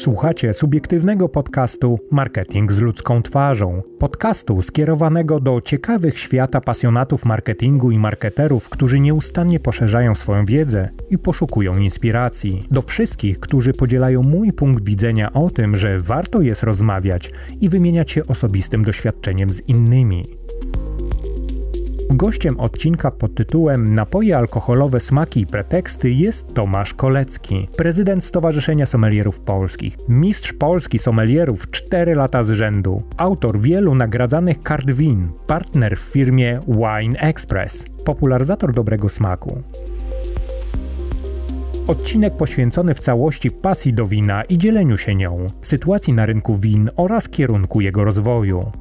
Słuchacie subiektywnego podcastu Marketing z ludzką twarzą. Podcastu skierowanego do ciekawych świata pasjonatów marketingu i marketerów, którzy nieustannie poszerzają swoją wiedzę i poszukują inspiracji. Do wszystkich, którzy podzielają mój punkt widzenia o tym, że warto jest rozmawiać i wymieniać się osobistym doświadczeniem z innymi. Gościem odcinka pod tytułem Napoje alkoholowe, smaki i preteksty jest Tomasz Kolecki, prezydent Stowarzyszenia Sommelierów Polskich, mistrz Polski sommelierów 4 lata z rzędu, autor wielu nagradzanych kart win, partner w firmie Wine Express, popularyzator dobrego smaku. Odcinek poświęcony w całości pasji do wina i dzieleniu się nią, sytuacji na rynku win oraz kierunku jego rozwoju.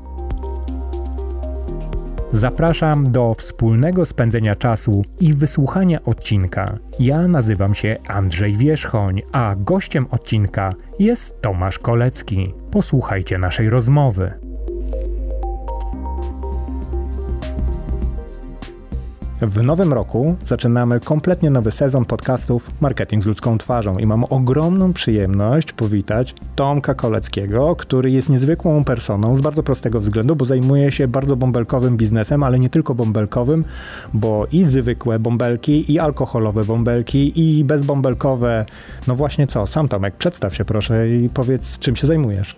Zapraszam do wspólnego spędzenia czasu i wysłuchania odcinka. Ja nazywam się Andrzej Wierzchoń, a gościem odcinka jest Tomasz Kolecki. Posłuchajcie naszej rozmowy. W nowym roku zaczynamy kompletnie nowy sezon podcastów Marketing z ludzką twarzą i mam ogromną przyjemność powitać Tomka Koleckiego, który jest niezwykłą personą z bardzo prostego względu, bo zajmuje się bardzo bąbelkowym biznesem, ale nie tylko bąbelkowym, bo i zwykłe bąbelki, i alkoholowe bąbelki, i bezbąbelkowe. No właśnie co, sam Tomek, przedstaw się proszę i powiedz, czym się zajmujesz.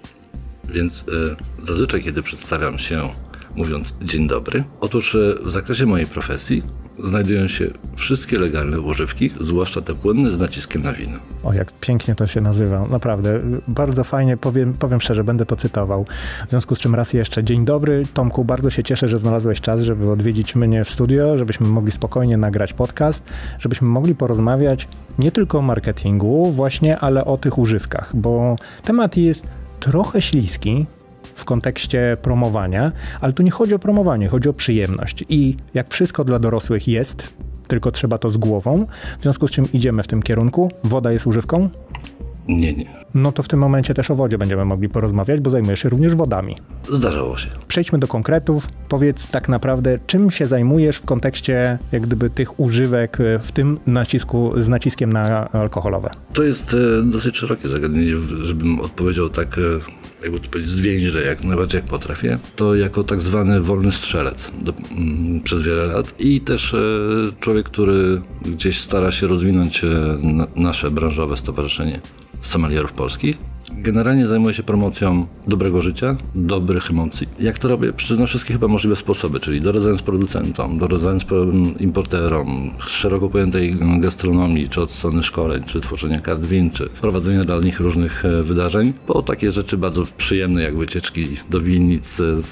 Więc y, zazwyczaj, kiedy przedstawiam się mówiąc dzień dobry. Otóż e, w zakresie mojej profesji znajdują się wszystkie legalne używki, zwłaszcza te płynne z naciskiem na wino. O, jak pięknie to się nazywa. Naprawdę, bardzo fajnie, powiem, powiem szczerze, będę to cytował. W związku z czym raz jeszcze dzień dobry. Tomku, bardzo się cieszę, że znalazłeś czas, żeby odwiedzić mnie w studio, żebyśmy mogli spokojnie nagrać podcast, żebyśmy mogli porozmawiać nie tylko o marketingu właśnie, ale o tych używkach, bo temat jest trochę śliski, w kontekście promowania, ale tu nie chodzi o promowanie, chodzi o przyjemność. I jak wszystko dla dorosłych jest, tylko trzeba to z głową, w związku z czym idziemy w tym kierunku. Woda jest używką? Nie, nie. No to w tym momencie też o wodzie będziemy mogli porozmawiać, bo zajmujesz się również wodami. Zdarzało się. Przejdźmy do konkretów. Powiedz tak naprawdę, czym się zajmujesz w kontekście jak gdyby tych używek, w tym nacisku, z naciskiem na alkoholowe? To jest e, dosyć szerokie zagadnienie, żebym odpowiedział tak e, jakby to powiedzieć, zwięźle, jak najbardziej jak potrafię, to jako tak zwany wolny strzelec do, mm, przez wiele lat. I też e, człowiek, który gdzieś stara się rozwinąć e, nasze branżowe stowarzyszenie sommelierów polskich Generalnie zajmuję się promocją dobrego życia, dobrych emocji. Jak to robię? Przez wszystkie chyba możliwe sposoby, czyli doradzając producentom, doradzając importerom, szeroko pojętej gastronomii, czy od strony szkoleń, czy tworzenia kart win, czy prowadzenia dla nich różnych e, wydarzeń, po takie rzeczy bardzo przyjemne, jak wycieczki do winnic z,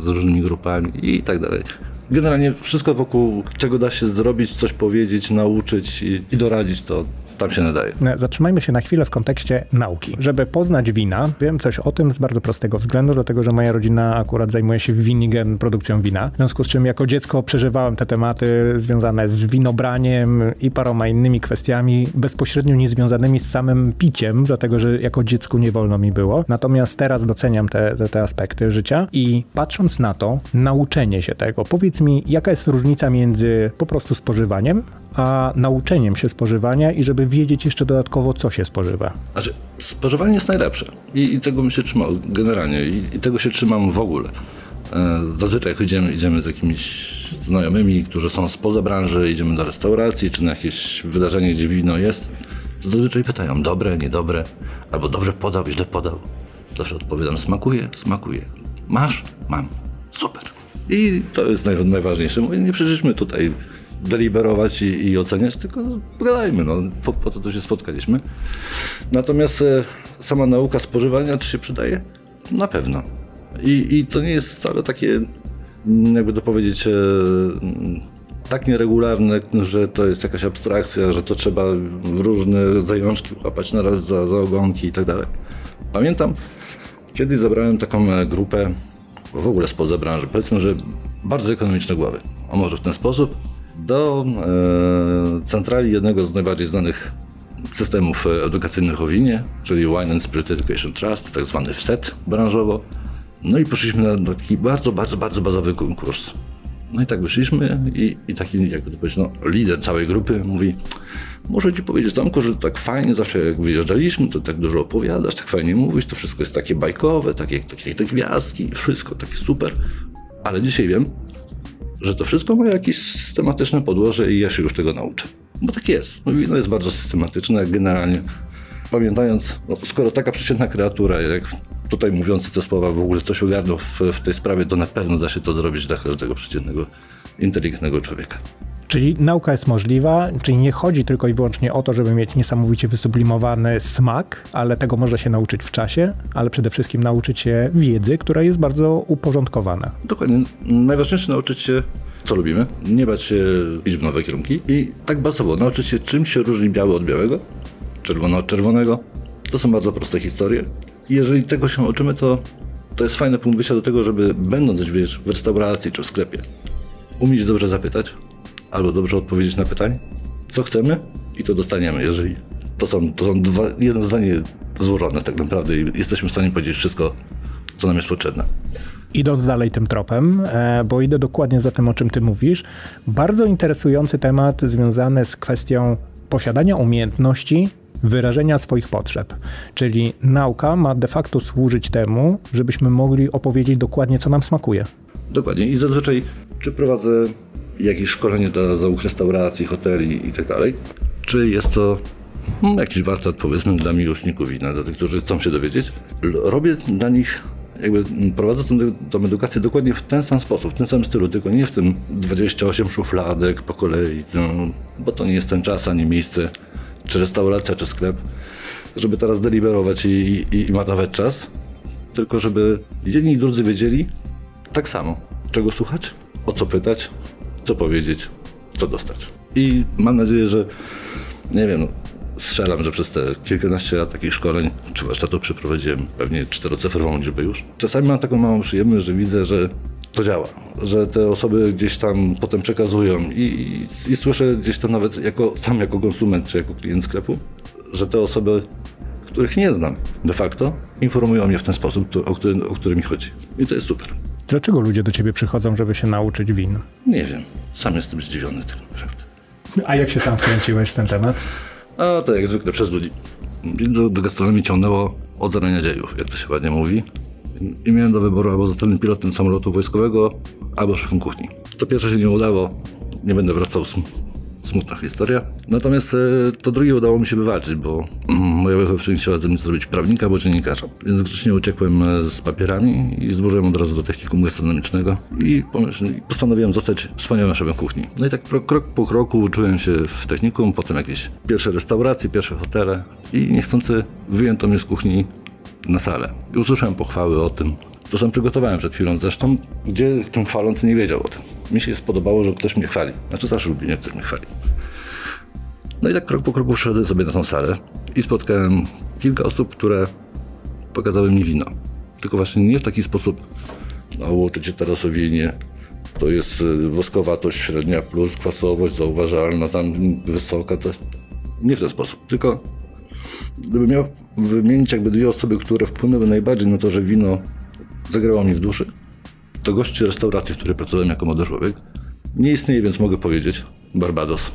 z różnymi grupami i tak dalej. Generalnie wszystko wokół czego da się zrobić, coś powiedzieć, nauczyć i, i doradzić, to tam się nadaje. Zatrzymajmy się na chwilę w kontekście nauki. Żeby poznać wina, wiem coś o tym z bardzo prostego względu, dlatego że moja rodzina akurat zajmuje się Winigen produkcją wina. W związku z czym jako dziecko przeżywałem te tematy związane z winobraniem i paroma innymi kwestiami, bezpośrednio niezwiązanymi z samym piciem, dlatego że jako dziecku nie wolno mi było. Natomiast teraz doceniam te, te, te aspekty życia i patrząc na to, nauczenie się tego. Powiedz mi, jaka jest różnica między po prostu spożywaniem, a nauczeniem się spożywania i żeby wiedzieć jeszcze dodatkowo, co się spożywa. Znaczy, spożywanie jest najlepsze i, i tego bym się trzymał generalnie i, i, tego się trzymam w ogóle. E, zazwyczaj idziemy, idziemy z jakimiś znajomymi, którzy są spoza branży, idziemy do restauracji czy na jakieś wydarzenie, gdzie wino jest, zazwyczaj pytają, dobre, niedobre, albo dobrze podał, źle podał. Zawsze odpowiadam, smakuje, smakuje. Masz? Mam. Super. I to jest naj, najważniejsze. Nie przyszliśmy tutaj deliberować i, i oceniać, tylko no, pogadajmy, no, po, po, to tu się spotkaliśmy. Natomiast e, sama nauka spożywania, czy się przydaje? Na pewno. I, i to nie jest wcale takie, mm, jakby to powiedzieć, e, mm, tak nieregularne, że to jest jakaś abstrakcja, że to trzeba w różne zajączki łapać na raz za, za ogonki i tak dalej. Pamiętam, kiedyś zabrałem taką e, grupę w ogóle spoza branży, powiedzmy, że bardzo ekonomiczne głowy. A może w ten sposób do e, centrali jednego z najbardziej znanych systemów edukacyjnych o winie, czyli Wine and Spirit Education Trust, tak zwany WSET branżowo. No i poszliśmy na taki bardzo, bardzo, bardzo bazowy konkurs. No i tak wyszliśmy i, i taki, jakby to powiedzieć, no, lider całej grupy mówi, muszę ci powiedzieć, Tomku, że tak fajnie zawsze jak wyjeżdżaliśmy, to tak dużo opowiadasz, tak fajnie mówisz, to wszystko jest takie bajkowe, takie, takie te gwiazdki, wszystko takie super. Ale dzisiaj wiem, że to wszystko ma jakieś systematyczne podłoże i ja się już tego nauczę. Bo tak jest. No, wino jest bardzo systematyczne, generalnie. Pamiętając, no, skoro taka przeciętna kreatura, jak tutaj mówiący te słowa w ogóle coś ogarnął w, w tej sprawie, to na pewno da się to zrobić dla każdego przeciętnego, inteligentnego człowieka. Czyli nauka jest możliwa, czyli nie chodzi tylko i wyłącznie o to, żeby mieć niesamowicie wysublimowany smak, ale tego można się nauczyć w czasie, ale przede wszystkim nauczyć się wiedzy, która jest bardzo uporządkowana. Dokładnie. Najważniejsze nauczyć się, co lubimy, nie bać się iść w nowe kierunki i tak bazowo nauczyć się, czym się różni biały od białego, czerwone od czerwonego. To są bardzo proste historie. I jeżeli tego się uczymy, to to jest fajny punkt wyjścia do tego, żeby będąc wiesz, w restauracji czy w sklepie, umieć dobrze zapytać, albo dobrze odpowiedzieć na pytanie, co chcemy i to dostaniemy. Jeżeli to są, to są dwa, jedno zdanie złożone tak naprawdę i jesteśmy w stanie powiedzieć wszystko, co nam jest potrzebne. Idąc dalej tym tropem, e, bo idę dokładnie za tym, o czym ty mówisz, bardzo interesujący temat związany z kwestią posiadania umiejętności wyrażenia swoich potrzeb. Czyli nauka ma de facto służyć temu, żebyśmy mogli opowiedzieć dokładnie, co nam smakuje. Dokładnie. I zazwyczaj, czy prowadzę jakieś szkolenie dla załóg restauracji, hoteli i tak czy jest to jakiś warsztat, powiedzmy, dla miłośników wina, dla tych, którzy chcą się dowiedzieć. Robię dla nich jakby prowadzę tą, tą edukację dokładnie w ten sam sposób, w tym samym stylu, tylko nie w tym 28 szufladek po kolei, no, bo to nie jest ten czas ani miejsce, czy restauracja, czy sklep, żeby teraz deliberować i, i, i czas, tylko żeby jedni i drudzy wiedzieli tak samo, czego słuchać, o co pytać, co powiedzieć, co dostać. I mam nadzieję, że nie wiem, strzelam, że przez te kilkanaście lat takich szkoleń czy warsztatów przeprowadziłem pewnie czterocyfrową liczbę już. Czasami mam taką małą przyjemność, że widzę, że to działa, że te osoby gdzieś tam potem przekazują i, i, i słyszę gdzieś tam nawet jako, sam jako konsument czy jako klient sklepu, że te osoby, których nie znam de facto, informują mnie w ten sposób, o który, o który mi chodzi. I to jest super. Dlaczego ludzie do ciebie przychodzą, żeby się nauczyć win? Nie wiem. Sam jestem zdziwiony tym naprawdę. A jak się sam wkręciłeś w ten temat? A to jak zwykle przez ludzi. Do, do gastronomii ciągnęło od zarania dziejów, jak to się ładnie mówi. I miałem do wyboru albo zostałem pilotem samolotu wojskowego, albo szefem kuchni. To pierwsze się nie udało. Nie będę wracał smutna historia. Natomiast e, to drugie udało mi się wywalczyć, bo mm, moja wychowczyni chciała ze mnie zrobić prawnika albo dziennikarza. Więc grzecznie uciekłem e, z papierami i złożyłem od razu do technikum gastronomicznego i postanowiłem zostać wspaniałym szefem kuchni. No i tak krok po kroku uczyłem się w technikum, potem jakieś pierwsze restauracje, pierwsze hotele i niechcący wyjęto mnie z kuchni na salę. I usłyszałem pochwały o tym, to sam przygotowałem przed chwilą zresztą, gdzie ten chwalący nie wiedział o tym. Mi się spodobało, że ktoś mnie chwali. Znaczy zawsze lubię, jak ktoś mnie chwali. No i tak krok po kroku wszedłem sobie na tą salę i spotkałem kilka osób, które pokazały mi wino. Tylko właśnie nie w taki sposób, no uczycie teraz o winie, to jest y, woskowatość średnia plus kwasowość zauważalna, tam wysoka, to nie w ten sposób, tylko gdybym miał wymienić jakby dwie osoby, które wpłynęły najbardziej na to, że wino zagrało mi w duszy, to gości restauracji, w której pracowałem jako młody człowiek, nie istnieje, więc mogę powiedzieć, Barbados,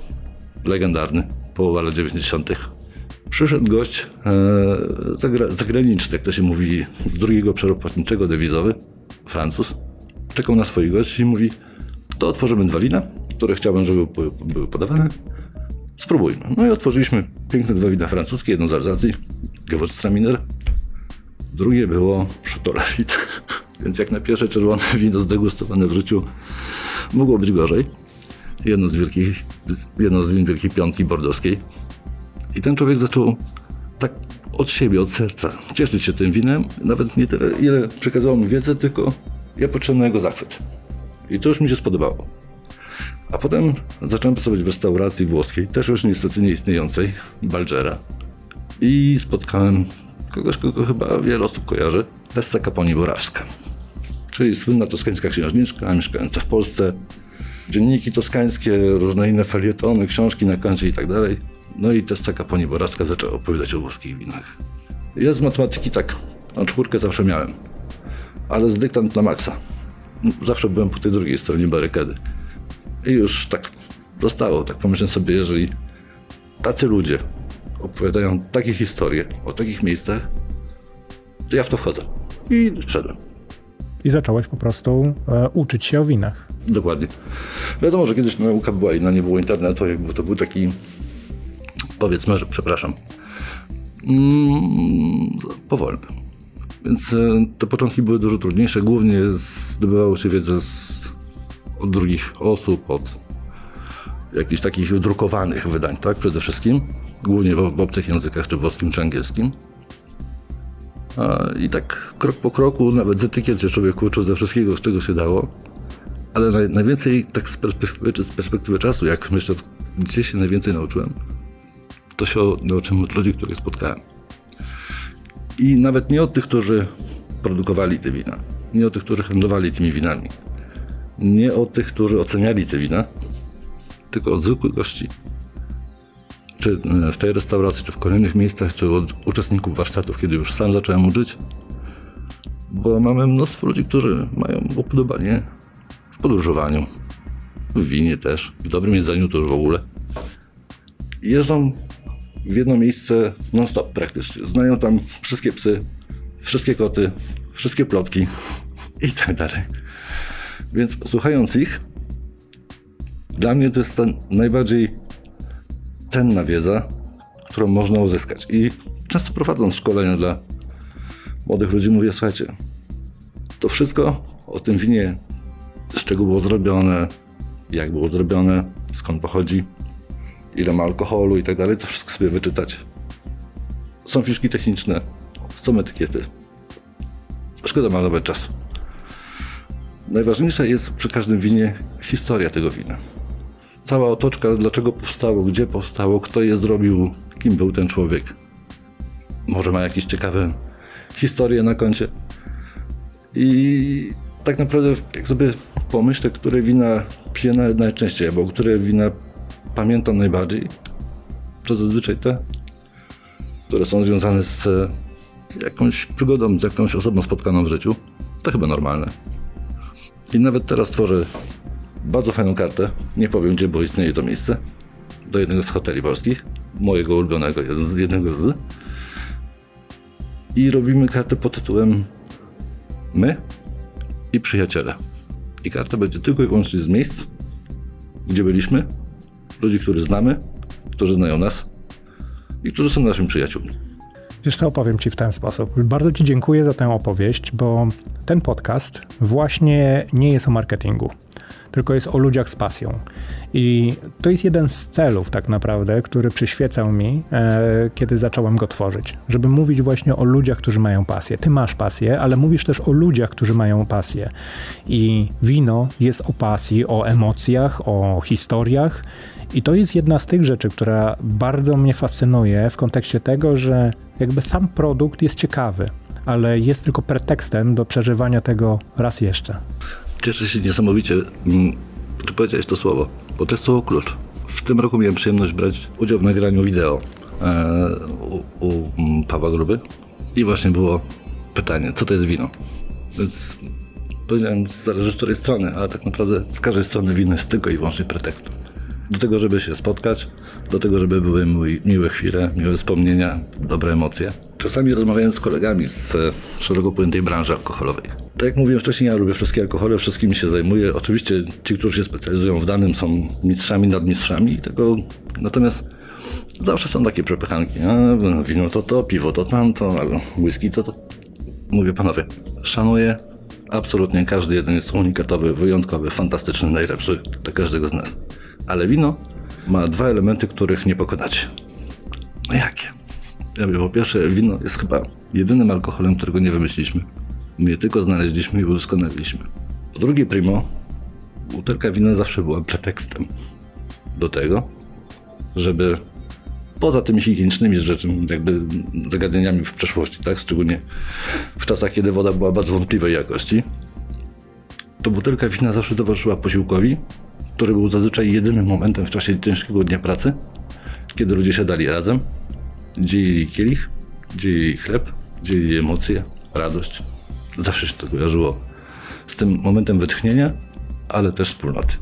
legendarny, połowa lat 90. Przyszedł gość e, zagra, zagraniczny, jak to się mówi, z drugiego obszaru płatniczego, dewizowy, Francuz. Czekał na swoich gości i mówi, to otworzymy dwa wina, które chciałbym, żeby były podawane. Spróbujmy. No i otworzyliśmy piękne dwa wina francuskie, jedno z Alzacji, Gewürztraminer, drugie było Lafite. Więc jak na pierwsze czerwone wino zdegustowane w życiu mogło być gorzej. Jedno z, wielkich, jedno z win Wielkiej Piątki Bordowskiej. I ten człowiek zaczął tak od siebie, od serca cieszyć się tym winem. Nawet nie tyle, ile przekazało mi wiedzę, tylko ja na jego zachwyt. I to już mi się spodobało. A potem zacząłem pracować w restauracji włoskiej, też już niestety nieistniejącej, Balgera. I spotkałem kogoś, kogo chyba wiele osób kojarzy, Tessa Caponi Borawska czyli słynna toskańska księżniczka, mieszkająca w Polsce, dzienniki toskańskie, różne inne felietony, książki na kancie i tak dalej. No i też taka pani Boraska zaczęła opowiadać o włoskich winach. Ja z matematyki tak, na czwórkę zawsze miałem, ale z dyktant na maksa. Zawsze byłem po tej drugiej stronie barykady. I już tak zostało. Tak pomyślałem sobie, jeżeli tacy ludzie opowiadają takie historie o takich miejscach, to ja w to wchodzę. I wszedłem. I zacząłeś po prostu e, uczyć się o winach. Dokładnie. Wiadomo, że kiedyś nauka była inna, nie było internetu, jakby to był taki, powiedzmy, że przepraszam, mm, powolny. Więc e, te początki były dużo trudniejsze. Głównie zdobywało się wiedzę z, od drugich osób, od jakichś takich drukowanych wydań, tak? Przede wszystkim. Głównie w, w obcych językach, czy włoskim, czy angielskim. I tak krok po kroku, nawet z etykiet się człowiek uczył ze wszystkiego, z czego się dało. Ale naj, najwięcej, tak z perspektywy, z perspektywy czasu, jak myślę, gdzie się najwięcej nauczyłem, to się nauczyłem od ludzi, których spotkałem. I nawet nie od tych, którzy produkowali te wina, nie od tych, którzy handlowali tymi winami, nie od tych, którzy oceniali te wina, tylko od zwykłych gości. Czy e, w tej restauracji, czy w kolejnych miejscach, czy od uczestników warsztatów, kiedy już sam zacząłem uczyć. Bo mamy mnóstwo ludzi, którzy mają upodobanie w podróżowaniu, w winie też, w dobrym jedzeniu to już w ogóle. Jeżdżą w jedno miejsce non-stop praktycznie. Znają tam wszystkie psy, wszystkie koty, wszystkie plotki i tak dalej. Więc słuchając ich, dla mnie to jest ta najbardziej cenna wiedza, którą można uzyskać. I często prowadząc szkolenia dla młodych ludzi mówię, słuchajcie, to wszystko o tym winie, z czego było zrobione, jak było zrobione, skąd pochodzi, ile ma alkoholu i tak dalej, to wszystko sobie wyczytać. Są fiszki techniczne, są etykiety. Szkoda marnować czasu. Najważniejsza jest przy każdym winie historia tego wina. Cała otoczka, dlaczego powstało, gdzie powstało, kto je zrobił, kim był ten człowiek. Może ma jakieś ciekawe historie na koncie. I tak naprawdę, jak sobie pomyślę, które wina piję najczęściej, albo które wina pamiętam najbardziej, to zazwyczaj te, które są związane z jakąś przygodą, z jakąś osobą spotkaną w życiu. To chyba normalne. I nawet teraz tworzę bardzo fajną kartę. Nie powiem gdzie, bo istnieje to miejsce. Do jednego z hoteli polskich. Mojego ulubionego, z jednego z. I robimy kartę pod tytułem My i przyjaciele. I karta będzie tylko i wyłącznie z miejsc, gdzie byliśmy, ludzi, których znamy, którzy znają nas i którzy są naszymi przyjaciółmi. Wiesz co, opowiem Ci w ten sposób. Bardzo Ci dziękuję za tę opowieść, bo ten podcast właśnie nie jest o marketingu, tylko jest o ludziach z pasją. I to jest jeden z celów, tak naprawdę, który przyświecał mi, e, kiedy zacząłem go tworzyć. Żeby mówić właśnie o ludziach, którzy mają pasję. Ty masz pasję, ale mówisz też o ludziach, którzy mają pasję. I wino jest o pasji, o emocjach, o historiach. I to jest jedna z tych rzeczy, która bardzo mnie fascynuje w kontekście tego, że jakby sam produkt jest ciekawy, ale jest tylko pretekstem do przeżywania tego raz jeszcze. Cieszę się niesamowicie, mm, że powiedziałeś to słowo, bo to jest słowo klucz. W tym roku miałem przyjemność brać udział w nagraniu wideo e, u, u mm, Pawła Gruby i właśnie było pytanie, co to jest wino? Więc powiedziałem, zależy z której strony, ale tak naprawdę z każdej strony wino jest tylko i wyłącznie pretekstem do tego, żeby się spotkać, do tego, żeby były miłe chwile, miłe wspomnienia, dobre emocje. Czasami rozmawiając z kolegami z e, szeroko pojętej branży alkoholowej. Tak jak mówiłem wcześniej, ja lubię wszystkie alkohole, wszystkimi się zajmuję. Oczywiście ci, którzy się specjalizują w danym są mistrzami, nadmistrzami tego, natomiast zawsze są takie przepychanki. A, no, wino to to, piwo to tamto, albo whisky to to. Mówię panowie, szanuję absolutnie każdy jeden jest unikatowy, wyjątkowy, fantastyczny, najlepszy dla każdego z nas. Ale wino ma dwa elementy, których nie pokonacie. No jakie? Ja mówię, po pierwsze, wino jest chyba jedynym alkoholem, którego nie wymyśliliśmy. My je tylko znaleźliśmy i udoskonaliliśmy. Po drugie, primo, butelka wina zawsze była pretekstem do tego, żeby poza tymi higienicznymi rzeczami, jakby zagadnieniami w przeszłości, tak, szczególnie w czasach, kiedy woda była bardzo wątpliwej jakości, to butelka wina zawsze towarzyszyła posiłkowi, który był zazwyczaj jedynym momentem w czasie ciężkiego dnia pracy, kiedy ludzie siadali razem, dzielili kielich, dzielili chleb, dzielili emocje, radość. Zawsze się to kojarzyło z tym momentem wytchnienia, ale też wspólnoty.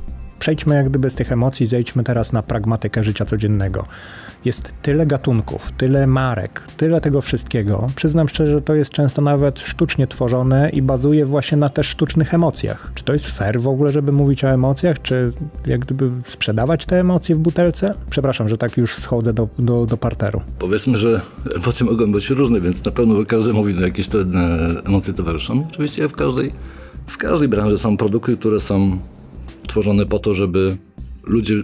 Przejdźmy jak gdyby z tych emocji, zejdźmy teraz na pragmatykę życia codziennego. Jest tyle gatunków, tyle marek, tyle tego wszystkiego. Przyznam szczerze, że to jest często nawet sztucznie tworzone i bazuje właśnie na też sztucznych emocjach. Czy to jest fair w ogóle, żeby mówić o emocjach, czy jak gdyby sprzedawać te emocje w butelce? Przepraszam, że tak już schodzę do, do, do parteru. Powiedzmy, że emocje mogą być różne, więc na pewno każdy mówi, że jakieś te emocje towarzyszą. Oczywiście w każdej, w każdej branży są produkty, które są tworzone po to, żeby ludzie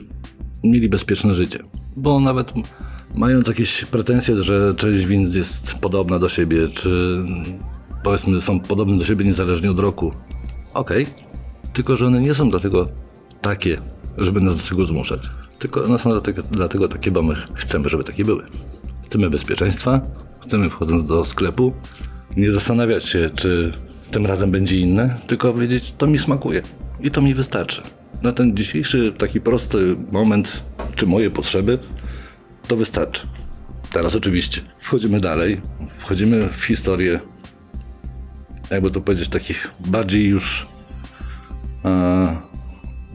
mieli bezpieczne życie. Bo nawet mając jakieś pretensje, że część win jest podobna do siebie, czy powiedzmy są podobne do siebie niezależnie od roku, okej, okay. tylko że one nie są dlatego takie, żeby nas do tego zmuszać. Tylko one są dlatego, dlatego takie, bo my chcemy, żeby takie były. Chcemy bezpieczeństwa, chcemy wchodząc do sklepu nie zastanawiać się, czy tym razem będzie inne, tylko powiedzieć, to mi smakuje i to mi wystarczy. Na ten dzisiejszy taki prosty moment, czy moje potrzeby, to wystarczy. Teraz oczywiście wchodzimy dalej, wchodzimy w historię, jakby to powiedzieć, takich bardziej już e,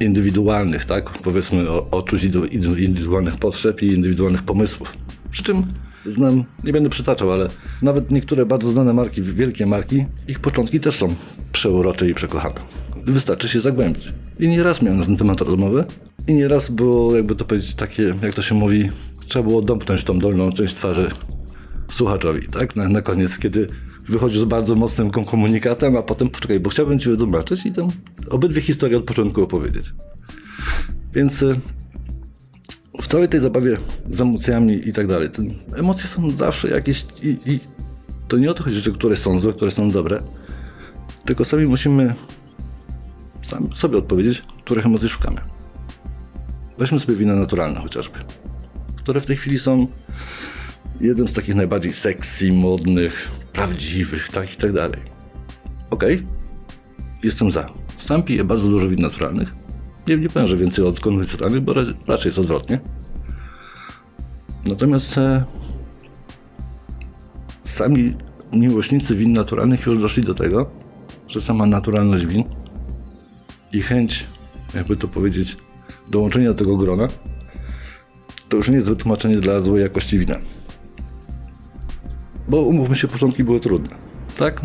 indywidualnych, tak? Powiedzmy, o, odczuć indywidualnych potrzeb i indywidualnych pomysłów. Przy czym znam, nie będę przytaczał, ale nawet niektóre bardzo znane marki, wielkie marki, ich początki też są przeurocze i przekochane. Wystarczy się zagłębić. I nieraz miałem na ten temat rozmowę i nieraz było, jakby to powiedzieć, takie, jak to się mówi, trzeba było domknąć tą dolną część twarzy słuchaczowi, tak? Na, na koniec, kiedy wychodził z bardzo mocnym komunikatem, a potem poczekaj, bo chciałbym ci wytłumaczyć i tam obydwie historie od początku opowiedzieć. Więc y, w całej tej zabawie z emocjami i tak dalej, emocje są zawsze jakieś i, i to nie o to chodzi, że które są złe, które są dobre, tylko sami musimy sami sobie odpowiedzieć, których emocji szukamy. Weźmy sobie wina naturalne chociażby, które w tej chwili są jednym z takich najbardziej sexy, modnych, prawdziwych, tak i tak dalej. Okej, okay. jestem za. Sam piję bardzo dużo win naturalnych. Nie, nie że więcej od konwencjonalnych, bo raczej jest odwrotnie. Natomiast e, sami miłośnicy win naturalnych już doszli do tego, że sama naturalność win i chęć, jakby to powiedzieć, dołączenia do tego grona, to już nie jest wytłumaczenie dla złej jakości wina. Bo umówmy się, początki były trudne. Tak?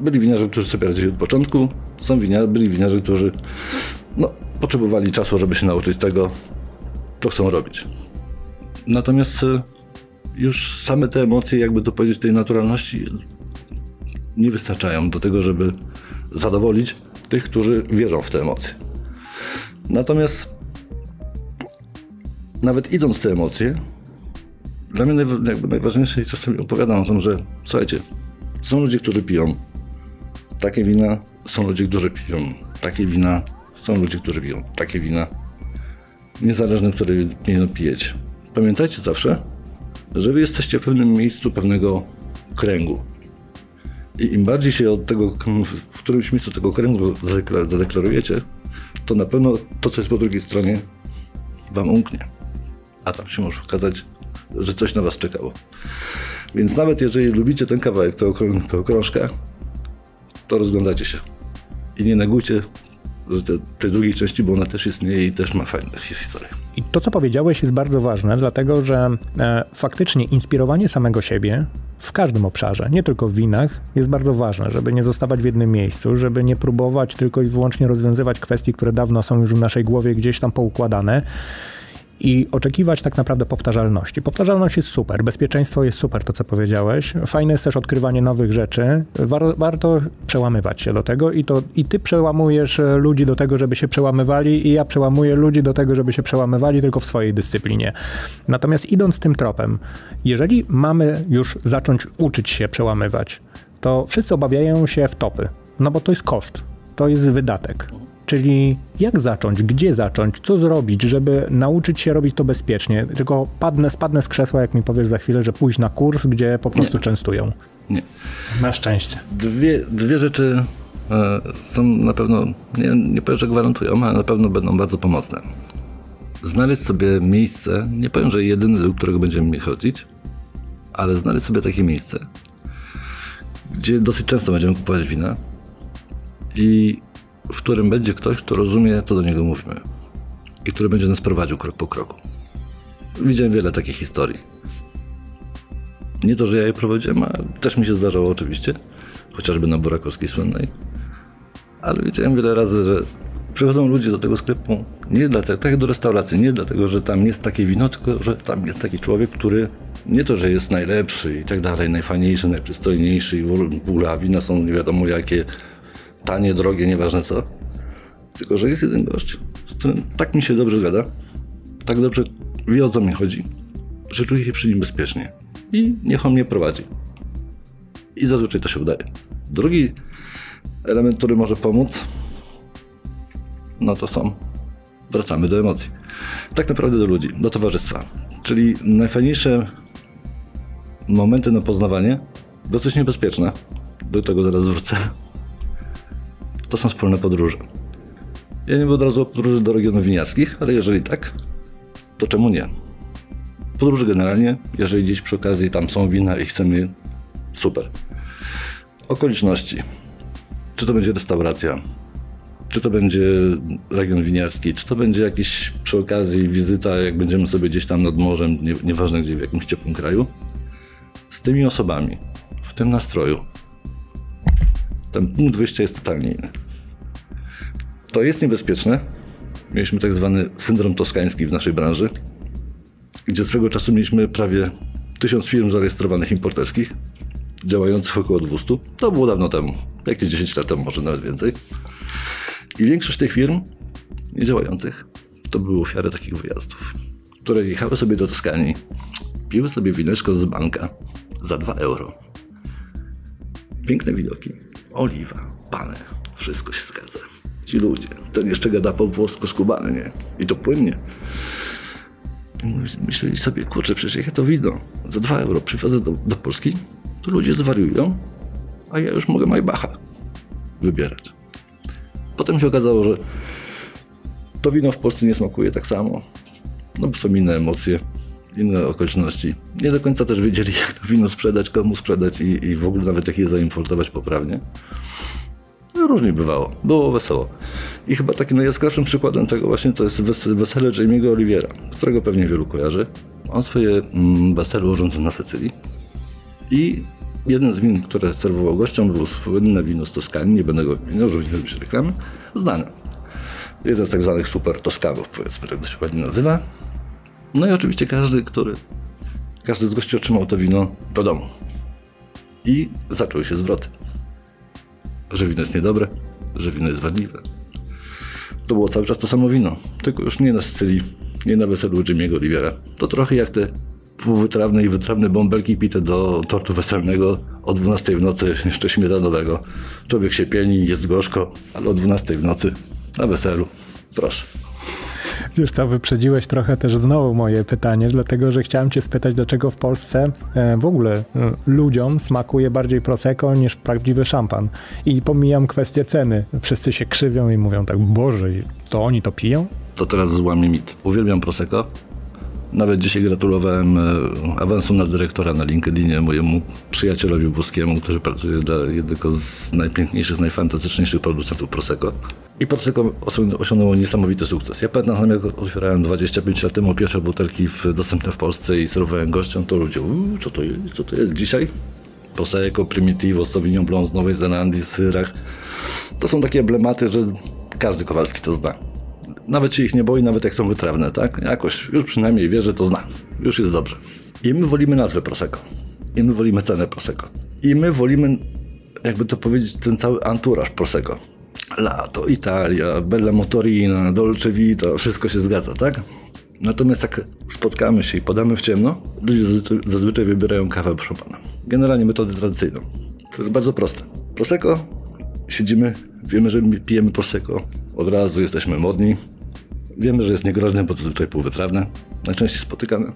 Byli winiarze, którzy sobie radzili od początku, są winiarze, byli winiarze, którzy no, potrzebowali czasu, żeby się nauczyć tego, co chcą robić. Natomiast e, już same te emocje, jakby to powiedzieć, tej naturalności nie wystarczają do tego, żeby zadowolić tych, którzy wierzą w te emocje. Natomiast nawet idąc w te emocje, dla mnie najważniejsze i czasami opowiadam o tym, że słuchajcie, są ludzie, którzy piją takie wina, są ludzie, którzy piją takie wina, są ludzie, którzy piją takie wina. Niezależnie, które wino pijecie. Pamiętajcie zawsze, że wy jesteście w pewnym miejscu pewnego kręgu. I im bardziej się od tego, w którymś miejscu tego kręgu zadeklarujecie, to na pewno to, co jest po drugiej stronie, wam umknie. A tam się może okazać, że coś na was czekało. Więc nawet jeżeli lubicie ten kawałek, tę okrążkę, to rozglądacie się. I nie negujcie tej drugiej części, bo ona też istnieje i też ma fajne historie. I to, co powiedziałeś, jest bardzo ważne, dlatego że e, faktycznie inspirowanie samego siebie w każdym obszarze, nie tylko w winach, jest bardzo ważne, żeby nie zostawać w jednym miejscu, żeby nie próbować tylko i wyłącznie rozwiązywać kwestii, które dawno są już w naszej głowie gdzieś tam poukładane i oczekiwać tak naprawdę powtarzalności. Powtarzalność jest super, bezpieczeństwo jest super, to co powiedziałeś. Fajne jest też odkrywanie nowych rzeczy. War, warto przełamywać się do tego i, to, i ty przełamujesz e, ludzi do tego, żeby się przełamywali i ja przełamuję ludzi do tego, żeby się przełamywali tylko w swojej dyscyplinie. Natomiast idąc tym tropem, jeżeli mamy już zacząć uczyć się przełamywać, to wszyscy obawiają się w topy, no bo to jest koszt, to jest wydatek. Czyli jak zacząć, gdzie zacząć, co zrobić, żeby nauczyć się robić to bezpiecznie. Tylko padnę, spadnę z krzesła, jak mi powiesz za chwilę, że pójść na kurs, gdzie po prostu nie. częstują. Nie. Na szczęście. Dwie, dwie rzeczy e, są na pewno, nie, nie powiem, że gwarantują, ale na pewno będą bardzo pomocne. Znaleźć sobie miejsce, nie powiem, że jedyne, do którego będziemy chodzić, ale znaleźć sobie takie miejsce, gdzie dosyć często będziemy kupować wina i w którym będzie ktoś, kto rozumie, co do niego mówimy. i który będzie nas prowadził krok po kroku. Widziałem wiele takich historii. Nie to, że ja je prowadziłem, a też mi się zdarzało oczywiście, chociażby na Burakowskiej słynnej. Ale widziałem wiele razy, że przychodzą ludzie do tego sklepu nie dlatego, tak jak do restauracji, nie dlatego, że tam jest takie wino, tylko że tam jest taki człowiek, który nie to, że jest najlepszy i tak dalej, najfajniejszy, najprzystojniejszy i w ogóle wina są nie wiadomo jakie, tanie, drogie, nieważne co. Tylko, że jest jeden gość, z którym tak mi się dobrze gada, tak dobrze wie o co mi chodzi, że czuję się przy nim bezpiecznie. I niech on mnie prowadzi. I zazwyczaj to się udaje. Drugi element, który może pomóc, no to są, wracamy do emocji. Tak naprawdę do ludzi, do towarzystwa. Czyli najfajniejsze momenty na poznawanie, dosyć niebezpieczne, do tego zaraz wrócę, to są wspólne podróże. Ja nie od razu podróży do regionów winiarskich, ale jeżeli tak, to czemu nie? Podróże generalnie, jeżeli gdzieś przy okazji tam są wina i chcemy, super. Okoliczności. Czy to będzie restauracja, czy to będzie region winiarski, czy to będzie jakiś przy okazji wizyta, jak będziemy sobie gdzieś tam nad morzem, nie, nieważne gdzie, w jakimś ciepłym kraju, z tymi osobami, w tym nastroju. Ten punkt wyjścia jest totalnie inny. To jest niebezpieczne. Mieliśmy tak zwany syndrom toskański w naszej branży, gdzie swego czasu mieliśmy prawie tysiąc firm zarejestrowanych importerskich, działających około 200. To było dawno temu, jakieś 10 lat temu, może nawet więcej. I większość tych firm niedziałających to były ofiary takich wyjazdów, które jechały sobie do Toskanii, piły sobie wineczko z banka za 2 euro. Piękne widoki, oliwa, pane, wszystko się zgadza. Ci ludzie, ten jeszcze gada po włosku skubany, nie? I to płynnie. Myśleli sobie, kurczę, przecież jak ja to wino za 2 euro przywiozę do, do Polski, to ludzie zwariują, a ja już mogę Maybacha wybierać. Potem się okazało, że to wino w Polsce nie smakuje tak samo. No bo są inne emocje, inne okoliczności. Nie do końca też wiedzieli, jak to wino sprzedać, komu sprzedać i, i w ogóle nawet jak je zaimportować poprawnie. No, różnie bywało. Było wesoło. I chyba takim najjaskrawszym przykładem tego właśnie to jest wesele Jamie'ego Oliviera, którego pewnie wielu kojarzy. On swoje mm, wesele urządził na Sycylii. I jeden z win, które serwował gościom, był słynne wino z Toskanii, nie będę go wymieniał, żeby nie robić reklamy, znane. Jeden z tak zwanych super Toskanów, powiedzmy, tak to się ładnie nazywa. No i oczywiście każdy, który, każdy z gości otrzymał to wino do domu. I zaczęły się zwroty. Że wino jest niedobre, że wino jest wadliwe. To było cały czas to samo wino, tylko już nie na Sycylii, nie na weselu Jimmy'ego Olivera. To trochę jak te półwytrawne i wytrawne bąbelki pite do tortu weselnego o 12 w nocy jeszcze śmietanowego. Człowiek się pieni, jest gorzko, ale o 12 w nocy na weselu. Proszę. Wiesz co, wyprzedziłeś trochę też znowu moje pytanie, dlatego że chciałem cię spytać, dlaczego w Polsce e, w ogóle e, ludziom smakuje bardziej Prosecco niż prawdziwy szampan. I pomijam kwestię ceny. Wszyscy się krzywią i mówią tak, Boże, to oni to piją? To teraz złamie mit. Uwielbiam Prosecco, nawet dzisiaj gratulowałem e, awansu na dyrektora na LinkedInie mojemu przyjacielowi włoskiemu, który pracuje dla jednego z najpiękniejszych, najfantastyczniejszych producentów Prosecco. I Prosecco osiągnęło niesamowity sukces. Ja pamiętam, jak otwierałem 25 lat temu pierwsze butelki dostępne w Polsce i serwowałem gościom, to ludzie, co to jest, co to jest dzisiaj? Prosecco, Primitivo, Sauvignon Blanc z Nowej Zelandii, Syrach. To są takie emblematy, że każdy Kowalski to zna. Nawet się ich nie boi, nawet jak są wytrawne, tak? Jakoś już przynajmniej wie, że to zna. Już jest dobrze. I my wolimy nazwę Prosecco. I my wolimy cenę Prosecco. I my wolimy, jakby to powiedzieć, ten cały anturaż Prosecco. Lato, Italia, Bella Motorina, Dolce Vita, wszystko się zgadza, tak? Natomiast jak spotkamy się i podamy w ciemno, ludzie zazwyczaj, zazwyczaj wybierają kawę szampana. Generalnie metodę tradycyjną. To jest bardzo proste. Prosecco, siedzimy, wiemy, że pijemy Prosecco, od razu jesteśmy modni, Wiemy, że jest niegroźne, bo zazwyczaj półwytrawne, najczęściej spotykane.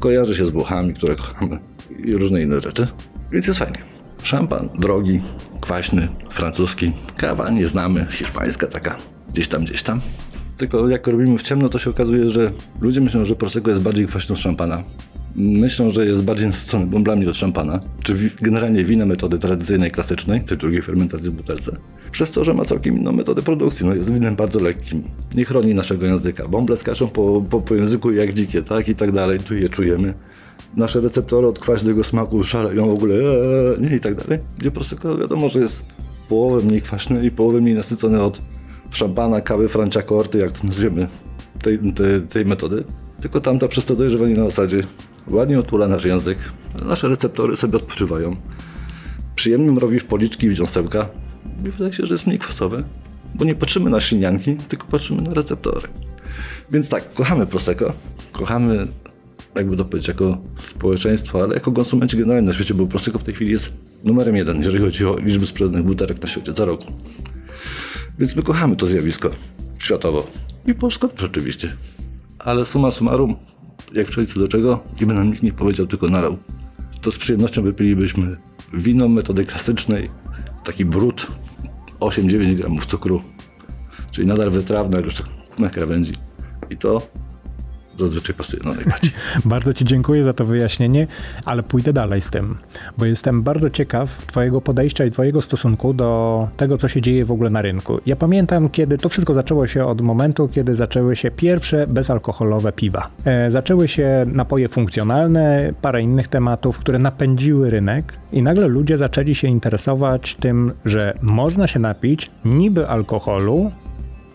Kojarzy się z Włochami, które kochamy i różne inne rzeczy, więc jest fajnie. Szampan drogi, kwaśny, francuski, kawa nie znamy, hiszpańska taka, gdzieś tam, gdzieś tam. Tylko jak robimy w ciemno, to się okazuje, że ludzie myślą, że Prosecco jest bardziej kwaśny od szampana. Myślą, że jest bardziej nasycony bąblami od szampana, czy generalnie wina metody tradycyjnej, klasycznej, tej drugiej fermentacji w butelce, przez to, że ma całkiem inną metodę produkcji. No jest winem bardzo lekkim, nie chroni naszego języka. Bąble skaczą po, po, po języku jak dzikie, tak i tak dalej, tu je czujemy. Nasze receptory od kwaśnego smaku szaleją w ogóle eee, nie, i tak dalej. Gdzie Prosecco wiadomo, że jest połowę mniej kwaśny i połowę mniej nasycony od szampana, kawy, franciacorty, jak to nazwiemy, tej, tej, tej metody. Tylko tamta przez to dojrzewanie na zasadzie ładnie otula nasz język, nasze receptory sobie odpoczywają. Przyjemnym robi w policzki i w ząstełka i wydaje się, że jest mniej kwasowe, bo nie patrzymy na ślinianki, tylko patrzymy na receptory. Więc tak, kochamy Prosecco, kochamy jakby to powiedzieć, jako społeczeństwo, ale jako konsumenci generalnie na świecie, bo Prosecco w tej chwili jest numerem jeden, jeżeli chodzi o liczbę sprzedanych butelek na świecie za roku. Więc my kochamy to zjawisko światowo i Polsko też oczywiście. Ale suma summarum, jak co do czego, i by nam nikt nie powiedział, tylko nalał, to z przyjemnością wypilibyśmy wino metody klasycznej, taki brud, 8-9 gramów cukru, czyli nadal wytrawne, już tak na krawędzi. I to zazwyczaj pasuje no najbardziej. Bardzo Ci dziękuję za to wyjaśnienie, ale pójdę dalej z tym, bo jestem bardzo ciekaw Twojego podejścia i Twojego stosunku do tego, co się dzieje w ogóle na rynku. Ja pamiętam, kiedy to wszystko zaczęło się od momentu, kiedy zaczęły się pierwsze bezalkoholowe piwa. E, zaczęły się napoje funkcjonalne, parę innych tematów, które napędziły rynek i nagle ludzie zaczęli się interesować tym, że można się napić niby alkoholu,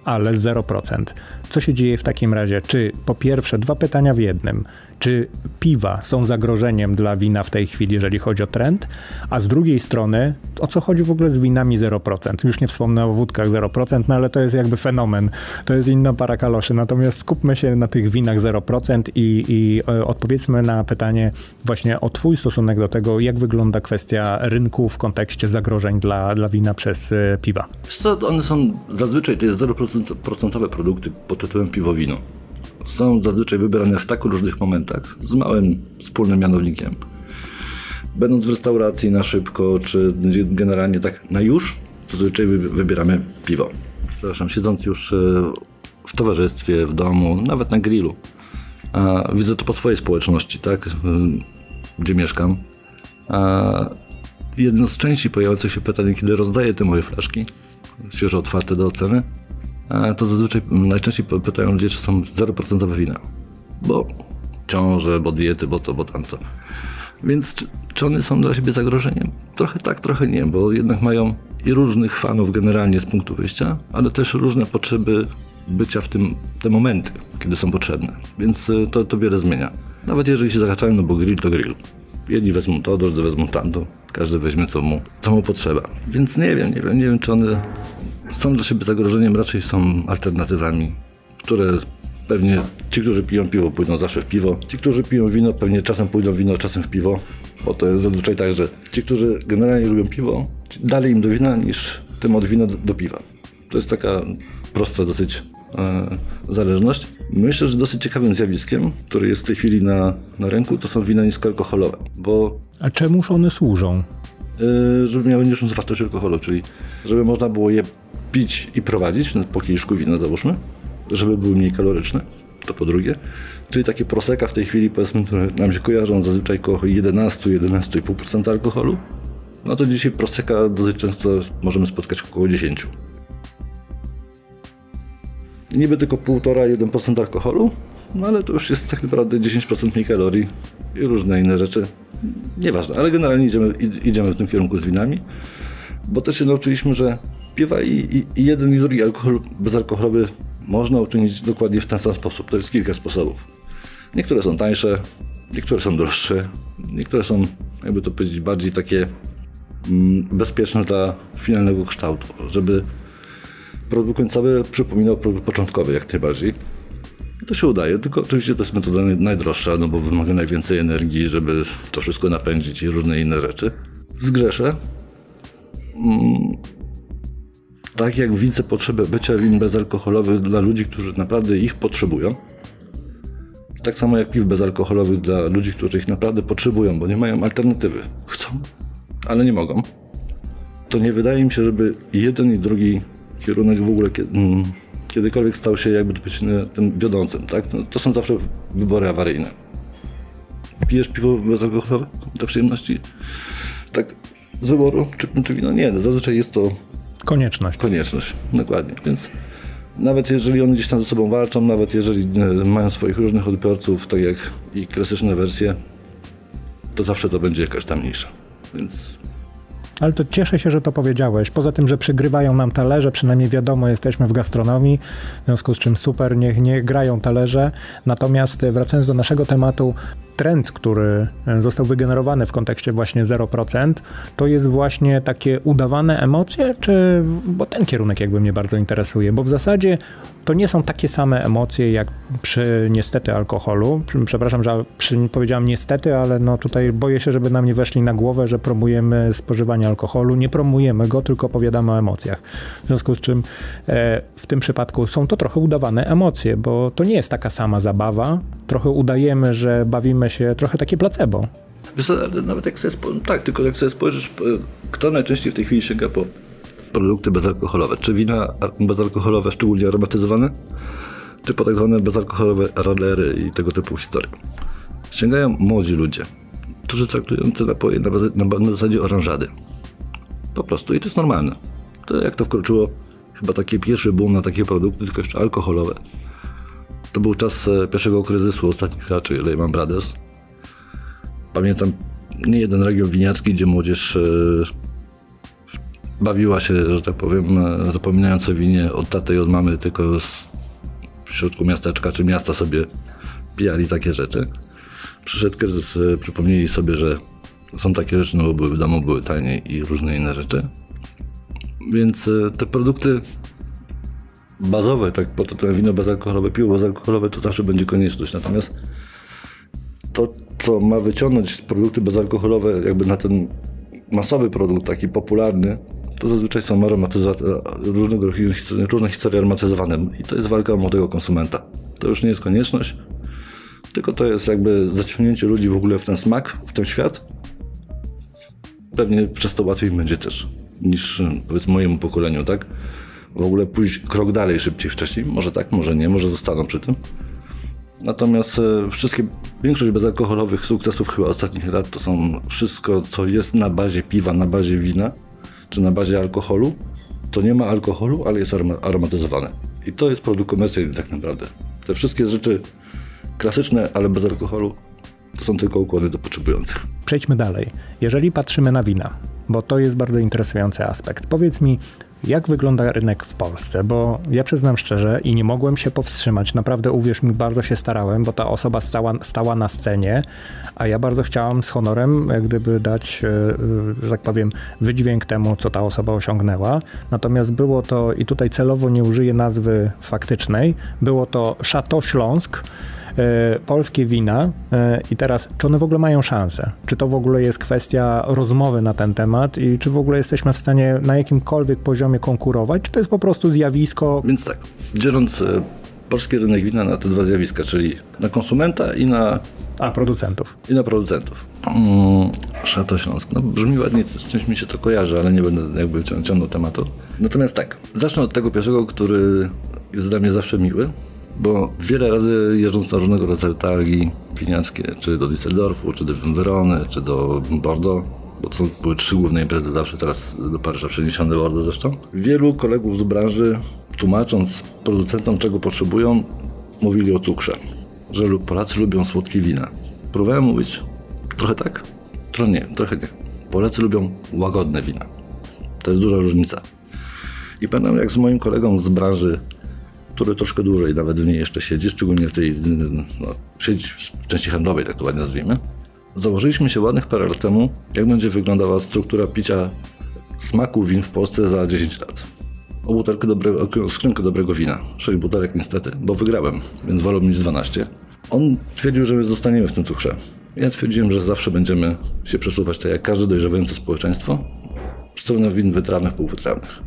ale 0%. Co się dzieje w takim razie? Czy po pierwsze, dwa pytania w jednym. Czy piwa są zagrożeniem dla wina w tej chwili, jeżeli chodzi o trend? A z drugiej strony, o co chodzi w ogóle z winami 0%? Już nie wspomnę o wódkach 0%, no ale to jest jakby fenomen. To jest inna para kaloszy. Natomiast skupmy się na tych winach 0% i, i e, odpowiedzmy na pytanie właśnie o Twój stosunek do tego, jak wygląda kwestia rynku w kontekście zagrożeń dla, dla wina przez e, piwa. One są zazwyczaj to jest 0% produkty pod tytułem piwo-wino. Są zazwyczaj wybierane w tak różnych momentach, z małym wspólnym mianownikiem. Będąc w restauracji na szybko, czy generalnie tak na już, zazwyczaj wy- wybieramy piwo. Przepraszam, siedząc już e, w towarzystwie, w domu, nawet na grillu. A widzę to po swojej społeczności, tak, gdzie mieszkam. A jedno z częściej pojawiających się pytań, kiedy rozdaję te moje flaszki, świeżo otwarte do oceny, to zazwyczaj najczęściej pytają ludzie, czy są 0% wina. Bo ciąże, bo diety, bo to, bo tamto. Więc czy, czy one są dla siebie zagrożeniem? Trochę tak, trochę nie, bo jednak mają i różnych fanów generalnie z punktu wyjścia, ale też różne potrzeby bycia w tym, te momenty, kiedy są potrzebne. Więc y, to, to wiele zmienia. Nawet jeżeli się zahaczają, no bo grill to grill. Jedni wezmą to, drudzy wezmą tamto. Każdy weźmie co mu, co mu potrzeba. Więc nie wiem, nie wiem, nie wiem, czy one są dla siebie zagrożeniem, raczej są alternatywami, które pewnie ci, którzy piją piwo, pójdą zawsze w piwo. Ci, którzy piją wino, pewnie czasem pójdą w wino, czasem w piwo. Bo to jest zazwyczaj tak, że ci, którzy generalnie lubią piwo, dalej im do wina niż tym od wina do, do piwa. To jest taka prosta dosyć e, zależność. Myślę, że dosyć ciekawym zjawiskiem, który jest w tej chwili na, na rynku, to są wina niskoalkoholowe, bo A czemuż one służą? y, żeby miały niższą zawartość alkoholu, czyli żeby można było je pić i prowadzić no, po kieliszku wina załóżmy, żeby były mniej kaloryczne, to po drugie. Czyli takie proseka w tej chwili powiedzmy, które nam się kojarzą zazwyczaj około 11-11,5% alkoholu, no to dzisiaj proseka dosyć często możemy spotkać około 10. Niby tylko 1,5-1% alkoholu, no ale to już jest tak naprawdę 10% mniej kalorii i różne inne rzeczy. Nieważne, ale generalnie idziemy, id- idziemy w tym kierunku z winami, bo też się nauczyliśmy, że piwa i, i, jeden i drugi alkohol bezalkoholowy można uczynić dokładnie w ten sam sposób. To jest kilka sposobów. Niektóre są tańsze, niektóre są droższe, niektóre są, jakby to powiedzieć, bardziej takie mm, bezpieczne dla finalnego kształtu, żeby produkt końcowy przypominał produkt początkowy jak najbardziej. I to się udaje, tylko oczywiście to jest metoda naj- najdroższa, no bo wymaga najwięcej energii, żeby to wszystko napędzić i różne inne rzeczy. Zgrzeszę. Mm, tak jak widzę potrzebę bycia win bezalkoholowych dla ludzi, którzy naprawdę ich potrzebują, tak samo jak piw bezalkoholowych dla ludzi, którzy ich naprawdę potrzebują, bo nie mają alternatywy. Chcą, ale nie mogą. To nie wydaje mi się, żeby jeden i drugi kierunek w ogóle mm, kiedykolwiek stał się jakby tym wiodącym. Tak? No, to są zawsze wybory awaryjne. pijesz piwo bezalkoholowe dla przyjemności? Tak z wyboru, czy, czy wino? Nie, zazwyczaj jest to Konieczność. konieczność, dokładnie. Więc nawet jeżeli one gdzieś tam ze sobą walczą, nawet jeżeli e, mają swoich różnych odbiorców, tak jak i klasyczne wersje, to zawsze to będzie jakaś tam mniejsza. Więc Ale to cieszę się, że to powiedziałeś. Poza tym, że przygrywają nam talerze, przynajmniej wiadomo, jesteśmy w gastronomii, w związku z czym super, niech nie grają talerze. Natomiast e, wracając do naszego tematu, trend, który e, został wygenerowany w kontekście właśnie 0%, to jest właśnie takie udawane emocje, czy, bo ten kierunek jakby mnie bardzo interesuje, bo w zasadzie to nie są takie same emocje jak przy niestety alkoholu. Przepraszam, że przy, powiedziałam niestety, ale no tutaj boję się, żeby nam nie weszli na głowę, że promujemy spożywanie alkoholu. Nie promujemy go, tylko opowiadamy o emocjach. W związku z czym e, w tym przypadku są to trochę udawane emocje, bo to nie jest taka sama zabawa. Trochę udajemy, że bawimy się, trochę takie placebo. Nawet jak sobie, tak, tylko jak sobie spojrzysz, e, kto najczęściej w tej chwili sięga po produkty bezalkoholowe? Czy wina bezalkoholowe, szczególnie aromatyzowane? Czy po tak zwane bezalkoholowe radlery i tego typu historie? Sięgają młodzi ludzie, którzy traktują te napoje na, bazie- na, ba- na zasadzie oranżady. Po prostu i to jest normalne. To jak to wkroczyło, chyba taki pierwszy boom na takie produkty, tylko jeszcze alkoholowe. To był czas e, pierwszego kryzysu ostatnich raczej Lehman Brothers. Pamiętam nie jeden region winiacki, gdzie młodzież e, bawiła się, że tak powiem, e, zapominając o winie od taty i od mamy, tylko z, w środku miasteczka czy miasta sobie pijali takie rzeczy. Przyszedł kryzys, przypomnieli sobie, że są takie rzeczy, no bo były w domu, były taniej i różne inne rzeczy. Więc te produkty bazowe, tak po to wino bezalkoholowe, piwo bezalkoholowe, to zawsze będzie konieczność. Natomiast to, co ma wyciągnąć produkty bezalkoholowe jakby na ten masowy produkt, taki popularny, to zazwyczaj są aromatyza- różnego różne historie aromatyzowane i to jest walka o młodego konsumenta. To już nie jest konieczność, tylko to jest jakby zaciągnięcie ludzi w ogóle w ten smak, w ten świat. Pewnie przez to łatwiej będzie też niż powiedzmy mojemu pokoleniu, tak? W ogóle pójść krok dalej szybciej wcześniej. Może tak, może nie, może zostaną przy tym. Natomiast e, wszystkie, większość bezalkoholowych sukcesów chyba ostatnich lat to są wszystko, co jest na bazie piwa, na bazie wina, czy na bazie alkoholu. To nie ma alkoholu, ale jest aroma- aromatyzowane. I to jest produkt komercyjny tak naprawdę. Te wszystkie rzeczy klasyczne, ale bez alkoholu, to są tylko układy do potrzebujących. Przejdźmy dalej. Jeżeli patrzymy na wina, bo to jest bardzo interesujący aspekt, powiedz mi, jak wygląda rynek w Polsce? Bo ja przyznam szczerze i nie mogłem się powstrzymać. Naprawdę, uwierz mi, bardzo się starałem, bo ta osoba stała, stała na scenie, a ja bardzo chciałam z honorem, jak gdyby dać, e, e, że tak powiem, wydźwięk temu, co ta osoba osiągnęła. Natomiast było to, i tutaj celowo nie użyję nazwy faktycznej, było to Chateau Śląsk polskie wina e, i teraz, czy one w ogóle mają szansę? Czy to w ogóle jest kwestia rozmowy na ten temat i czy w ogóle jesteśmy w stanie na jakimkolwiek poziomie konkurować? Czy to jest po prostu zjawisko? Więc tak, dzieląc e, polski rynek wina na te dwa zjawiska, czyli na konsumenta i na, A, producentów. i na producentów. Mm, Szato Śląsk. No, brzmi ładnie, z czymś mi się to kojarzy, ale nie będę jakby cią- ciągnął tematu. Natomiast tak, zacznę od tego pierwszego, który jest dla mnie zawsze miły, bo wiele razy jeżdżąc na różnego rodzaju targi winiackie, czy do Düsseldorfu, czy do Werony, czy do Bordeaux, bo to były trzy główne imprezy zawsze, teraz do Paryża przeniesione Bordeaux zresztą. Wielu kolegów z branży, tłumacząc producentom czego potrzebują, mówili o cukrze, że Polacy lubią słodkie wina. Próbowałem mówić, trochę tak, trochę nie, trochę nie. Polacy lubią łagodne wina. To jest duża różnica. I pamiętam jak z moim kolegą z branży, który troszkę dłużej nawet w niej jeszcze siedzi, szczególnie w tej, no, w części handlowej, tak to ładnie nazwijmy, założyliśmy się ładnych parę lat temu, jak będzie wyglądała struktura picia smaku win w Polsce za 10 lat. O butelkę dobrego, o skrzynkę dobrego wina. 6 butelek niestety, bo wygrałem, więc wolę mieć 12. On twierdził, że my zostaniemy w tym cukrze. Ja twierdziłem, że zawsze będziemy się przesuwać, tak jak każde dojrzewające społeczeństwo, w stronę win wytrawnych, półwytrawnych.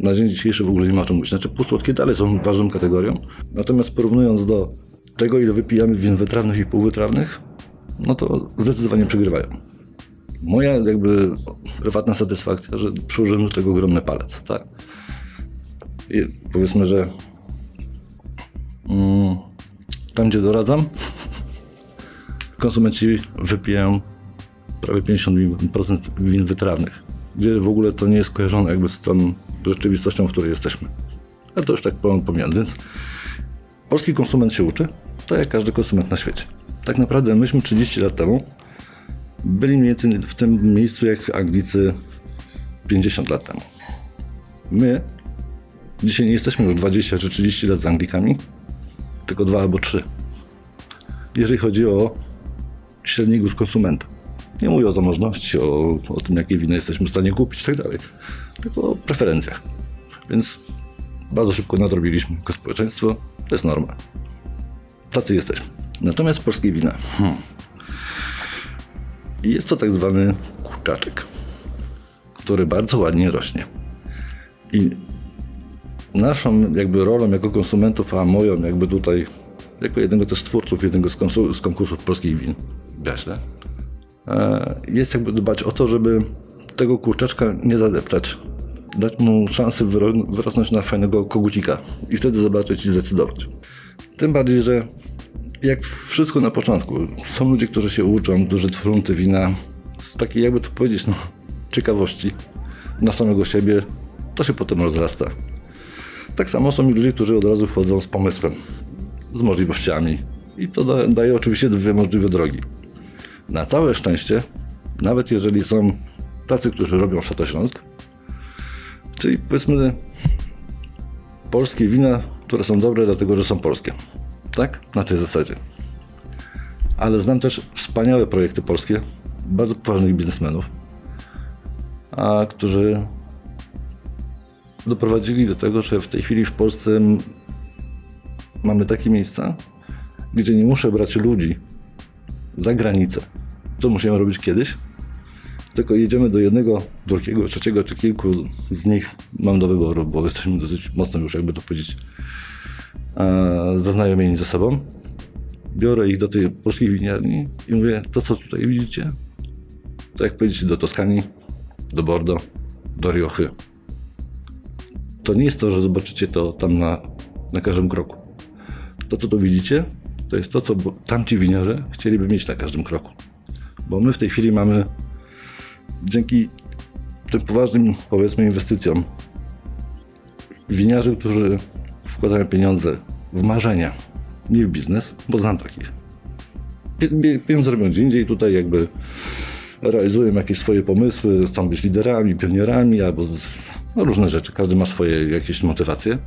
Na dzień dzisiejszy w ogóle nie ma o czym mówić. Znaczy półsłodkie dalej są ważną kategorią, natomiast porównując do tego, ile wypijamy win wytrawnych i półwytrawnych, no to zdecydowanie przegrywają. Moja jakby prywatna satysfakcja, że przyłożyłem do tego ogromny palec, tak. I powiedzmy, że mm, tam, gdzie doradzam, konsumenci wypijają prawie 50% win wytrawnych, gdzie w ogóle to nie jest kojarzone jakby z tą rzeczywistością, w której jesteśmy. Ale to już tak pomijam, więc polski konsument się uczy, tak jak każdy konsument na świecie. Tak naprawdę myśmy 30 lat temu byli mniej więcej w tym miejscu jak Anglicy 50 lat temu. My dzisiaj nie jesteśmy już 20 czy 30 lat z Anglikami, tylko dwa albo trzy. Jeżeli chodzi o średni gust konsumenta. Nie mówię o zamożności, o, o tym, jakie winy jesteśmy w stanie kupić i tak dalej, tylko o preferencjach. Więc bardzo szybko nadrobiliśmy jako społeczeństwo. To jest norma. Tacy jesteśmy. Natomiast polskie wina. Hmm. Jest to tak zwany kurczaczek, który bardzo ładnie rośnie. I naszą jakby rolą jako konsumentów, a moją jakby tutaj jako jednego też z twórców jednego z, z konkursów polskich win, Gaśle, jest jakby dbać o to, żeby tego kurczaczka nie zadeptać. Dać mu szansę wyrosnąć na fajnego kogucika i wtedy zobaczyć i zdecydować. Tym bardziej, że jak wszystko na początku, są ludzie, którzy się uczą, którzy tworzą te wina z takiej, jakby to powiedzieć, no, ciekawości na samego siebie, to się potem rozrasta. Tak samo są ludzie, którzy od razu wchodzą z pomysłem, z możliwościami. I to da, daje oczywiście dwie możliwe drogi. Na całe szczęście, nawet jeżeli są tacy, którzy robią Szatośląsk, czyli powiedzmy polskie wina, które są dobre dlatego, że są polskie. Tak? Na tej zasadzie. Ale znam też wspaniałe projekty polskie, bardzo poważnych biznesmenów, a którzy doprowadzili do tego, że w tej chwili w Polsce mamy takie miejsca, gdzie nie muszę brać ludzi za granicę. To musiałem robić kiedyś. Tylko jedziemy do jednego, drugiego, trzeciego czy kilku z nich. Mam do wyboru, bo jesteśmy dosyć mocno już, jakby to powiedzieć, zaznajomieni ze sobą. Biorę ich do tej polskiej winiarni i mówię, to co tutaj widzicie, to jak powiedzieć do Toskanii, do Bordeaux, do Riochy. To nie jest to, że zobaczycie to tam na, na każdym kroku. To, co tu widzicie, to jest to, co tamci winiarze chcieliby mieć na każdym kroku. Bo my w tej chwili mamy dzięki tym poważnym, powiedzmy, inwestycjom winiarzy, którzy wkładają pieniądze w marzenia, nie w biznes, bo znam takich. Pieniądze robią gdzie indziej, tutaj jakby realizują jakieś swoje pomysły, chcą być liderami, pionierami albo z, no różne rzeczy. Każdy ma swoje jakieś motywacje.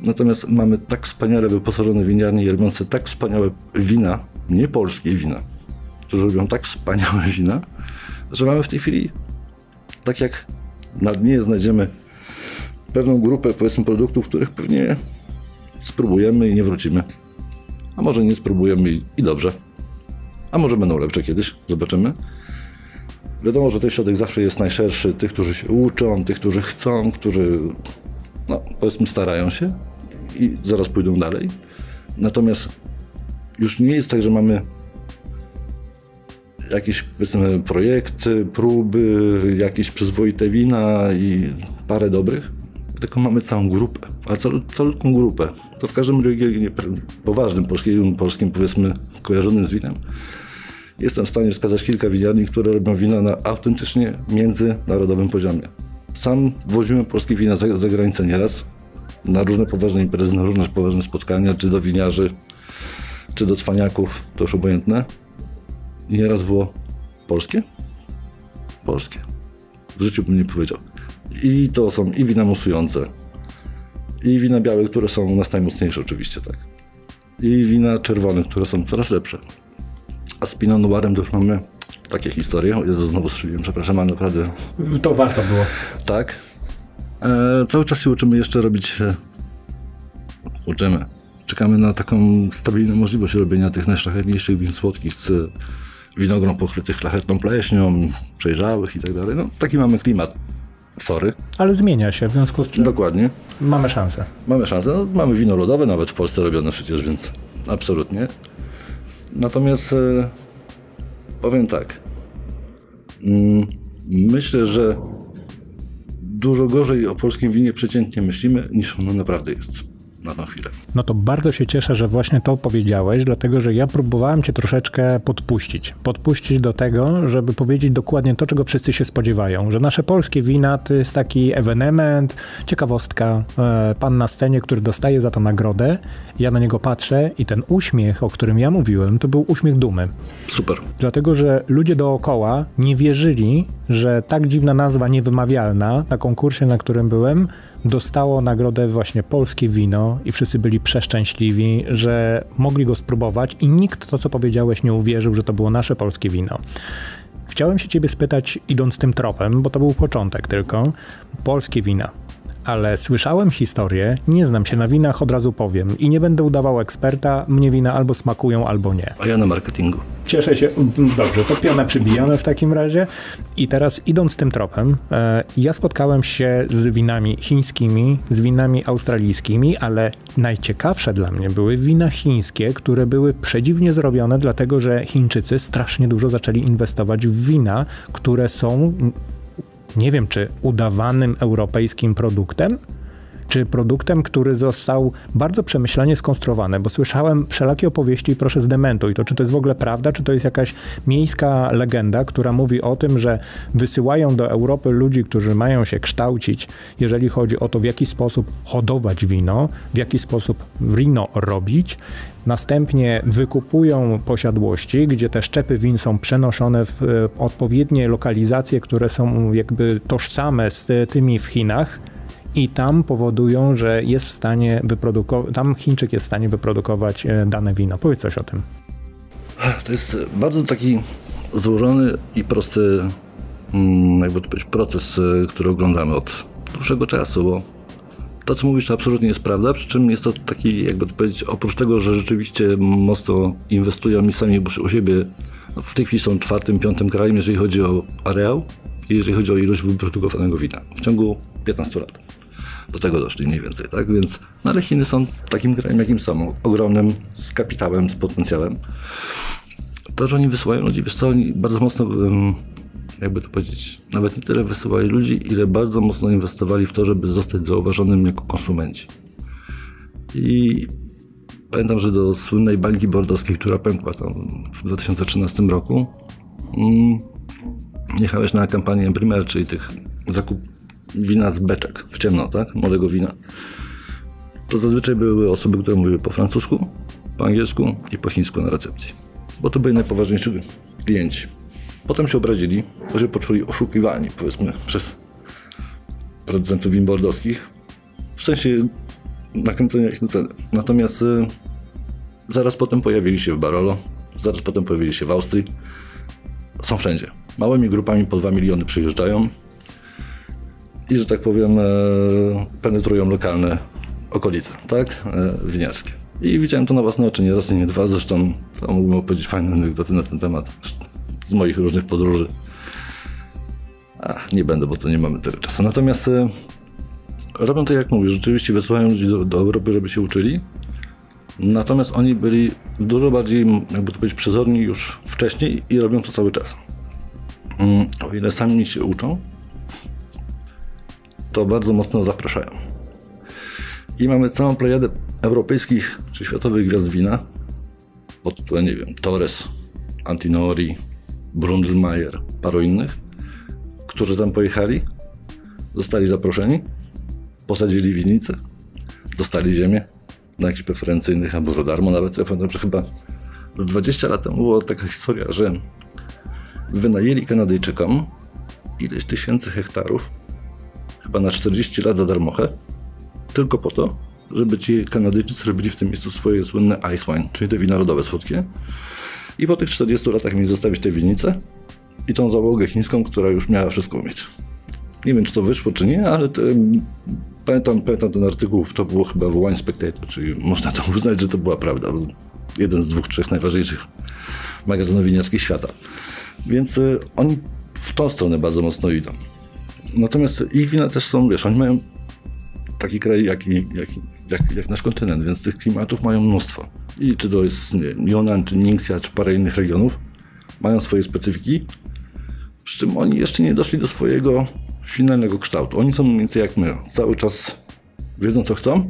Natomiast mamy tak wspaniale wyposażone winiarnie robiące tak wspaniałe wina, nie polskie wina, którzy robią tak wspaniałe wina, że mamy w tej chwili, tak jak na dnie znajdziemy pewną grupę, powiedzmy, produktów, których pewnie spróbujemy i nie wrócimy. A może nie spróbujemy i, dobrze. A może będą lepsze kiedyś, zobaczymy. Wiadomo, że ten środek zawsze jest najszerszy. Tych, którzy się uczą, tych, którzy chcą, którzy, no, powiedzmy, starają się i zaraz pójdą dalej. Natomiast już nie jest tak, że mamy jakieś projekty, próby, jakieś przyzwoite wina i parę dobrych, tylko mamy całą grupę, a cał, całą grupę. To w każdym regionie poważnym, polskim, polskim powiedzmy kojarzonym z winem, jestem w stanie wskazać kilka winiarni, które robią wina na autentycznie międzynarodowym poziomie. Sam woziłem polskie wina za, za granicę nieraz, na różne poważne imprezy, na różne poważne spotkania, czy do winiarzy, czy do cwaniaków, to już obojętne. I nieraz było polskie? Polskie. W życiu bym nie powiedział. I to są i wina musujące, i wina białe, które są u nas najmocniejsze oczywiście, tak. I wina czerwone, które są coraz lepsze. A z Pinot Noirem to już mamy takie historie. O Jezu, znowu strzeliłem, przepraszam, ale naprawdę... To warto było. Tak. E, cały czas się uczymy jeszcze robić... E, uczymy. Czekamy na taką stabilną możliwość robienia tych najszlachetniejszych win słodkich z winogron pokrytych szlachetną pleśnią, przejrzałych i tak dalej. No, taki mamy klimat. Sorry. Ale zmienia się, w związku z czym Dokładnie. mamy szansę. Mamy szansę. No, mamy wino lodowe, nawet w Polsce robione przecież, więc absolutnie. Natomiast e, powiem tak. Mm, myślę, że dużo gorzej o polskim winie przeciętnie myślimy, niż ono naprawdę jest na tą chwilę. No to bardzo się cieszę, że właśnie to powiedziałeś, dlatego że ja próbowałem cię troszeczkę podpuścić. Podpuścić do tego, żeby powiedzieć dokładnie to, czego wszyscy się spodziewają, że nasze polskie wina to jest taki ewenement, ciekawostka, e, pan na scenie, który dostaje za to nagrodę, ja na niego patrzę i ten uśmiech, o którym ja mówiłem, to był uśmiech dumy. Super. Dlatego, że ludzie dookoła nie wierzyli, że tak dziwna nazwa niewymawialna na konkursie, na którym byłem, dostało nagrodę właśnie polskie wino i wszyscy byli przeszczęśliwi, że mogli go spróbować i nikt to, co powiedziałeś, nie uwierzył, że to było nasze polskie wino. Chciałem się ciebie spytać, idąc tym tropem, bo to był początek tylko, polskie wina ale słyszałem historię, nie znam się na winach, od razu powiem i nie będę udawał eksperta, mnie wina albo smakują, albo nie. A ja na marketingu. Cieszę się, dobrze, to pionę przybijamy w takim razie. I teraz idąc tym tropem, e, ja spotkałem się z winami chińskimi, z winami australijskimi, ale najciekawsze dla mnie były wina chińskie, które były przedziwnie zrobione, dlatego że Chińczycy strasznie dużo zaczęli inwestować w wina, które są nie wiem, czy udawanym europejskim produktem, czy produktem, który został bardzo przemyślanie skonstruowany, bo słyszałem wszelakie opowieści proszę zdementuj to, czy to jest w ogóle prawda, czy to jest jakaś miejska legenda, która mówi o tym, że wysyłają do Europy ludzi, którzy mają się kształcić, jeżeli chodzi o to, w jaki sposób hodować wino, w jaki sposób wino robić, Następnie wykupują posiadłości, gdzie te szczepy win są przenoszone w e, odpowiednie lokalizacje, które są jakby tożsame z tymi w Chinach i tam powodują, że jest w stanie wyprodukować, tam Chińczyk jest w stanie wyprodukować e, dane wino. Powiedz coś o tym. To jest bardzo taki złożony i prosty mm, jakby to powiedzieć, proces, e, który oglądamy od dłuższego czasu, bo to, co mówisz, to absolutnie jest prawda, przy czym jest to taki, jakby to powiedzieć, oprócz tego, że rzeczywiście mocno inwestują i sami u siebie, no w tej chwili są czwartym, piątym krajem, jeżeli chodzi o areał i jeżeli chodzi o ilość wyprodukowanego wina w ciągu 15 lat. Do tego doszli mniej więcej, tak? Więc, no ale Chiny są takim krajem, jakim są, ogromnym, z kapitałem, z potencjałem. To, że oni wysyłają ludzi, wiesz co, oni bardzo mocno jakby to powiedzieć, nawet nie tyle wysyłali ludzi, ile bardzo mocno inwestowali w to, żeby zostać zauważonym jako konsumenci. I pamiętam, że do słynnej bańki bordowskiej, która pękła tam w 2013 roku, mm, jechałeś na kampanię Primer, czyli tych zakup wina z beczek w ciemno, tak? Młodego wina. To zazwyczaj były osoby, które mówiły po francusku, po angielsku i po chińsku na recepcji. Bo to byli najpoważniejsi klienci. Potem się obrazili, bo się poczuli oszukiwani, powiedzmy, przez producentów win w sensie nakręcenia ich na cenę. Natomiast y, zaraz potem pojawili się w Barolo, zaraz potem pojawili się w Austrii. Są wszędzie. Małymi grupami po 2 miliony przyjeżdżają i, że tak powiem, e, penetrują lokalne okolice, tak? E, winiarskie. I widziałem to na własne oczy, nie raz, nie dwa. Zresztą to mógłbym opowiedzieć fajne anegdoty na ten temat z moich różnych podróży. Nie będę, bo to nie mamy tyle czasu. Natomiast e, robią to, jak mówię, rzeczywiście wysyłają ludzi do, do Europy, żeby się uczyli. Natomiast oni byli dużo bardziej, jakby to powiedzieć, przezorni już wcześniej i robią to cały czas. Mm, o ile sami się uczą, to bardzo mocno zapraszają. I mamy całą plejadę europejskich czy światowych gwiazd wina pod tytułem, nie wiem, Torres, Antinori, Brundlmajer, paru innych, którzy tam pojechali, zostali zaproszeni, posadzili winnicę, dostali ziemię na jakichś preferencyjnych albo za darmo nawet. Ja pamiętam, że chyba z 20 lat temu była taka historia, że wynajęli Kanadyjczykom ileś tysięcy hektarów, chyba na 40 lat za darmochę, tylko po to, żeby ci Kanadyjczycy robili w tym miejscu swoje słynne ice wine, czyli te wina rodowe słodkie. I po tych 40 latach mieli zostawić tę winnicę i tą załogę chińską, która już miała wszystko umieć. Nie wiem, czy to wyszło, czy nie, ale te, pamiętam, pamiętam ten artykuł, to było chyba w Wine Spectator, czyli można to uznać, że to była prawda. Jeden z dwóch, trzech najważniejszych magazynów winiarskich świata. Więc y, oni w tą stronę bardzo mocno idą. Natomiast ich wina też są, wiesz, oni mają taki kraj jak, jak, jak, jak nasz kontynent, więc tych klimatów mają mnóstwo. I czy to jest wiem, Jonan, czy Ningxia, czy parę innych regionów, mają swoje specyfiki, przy czym oni jeszcze nie doszli do swojego finalnego kształtu. Oni są mniej więcej jak my. Cały czas wiedzą, co chcą,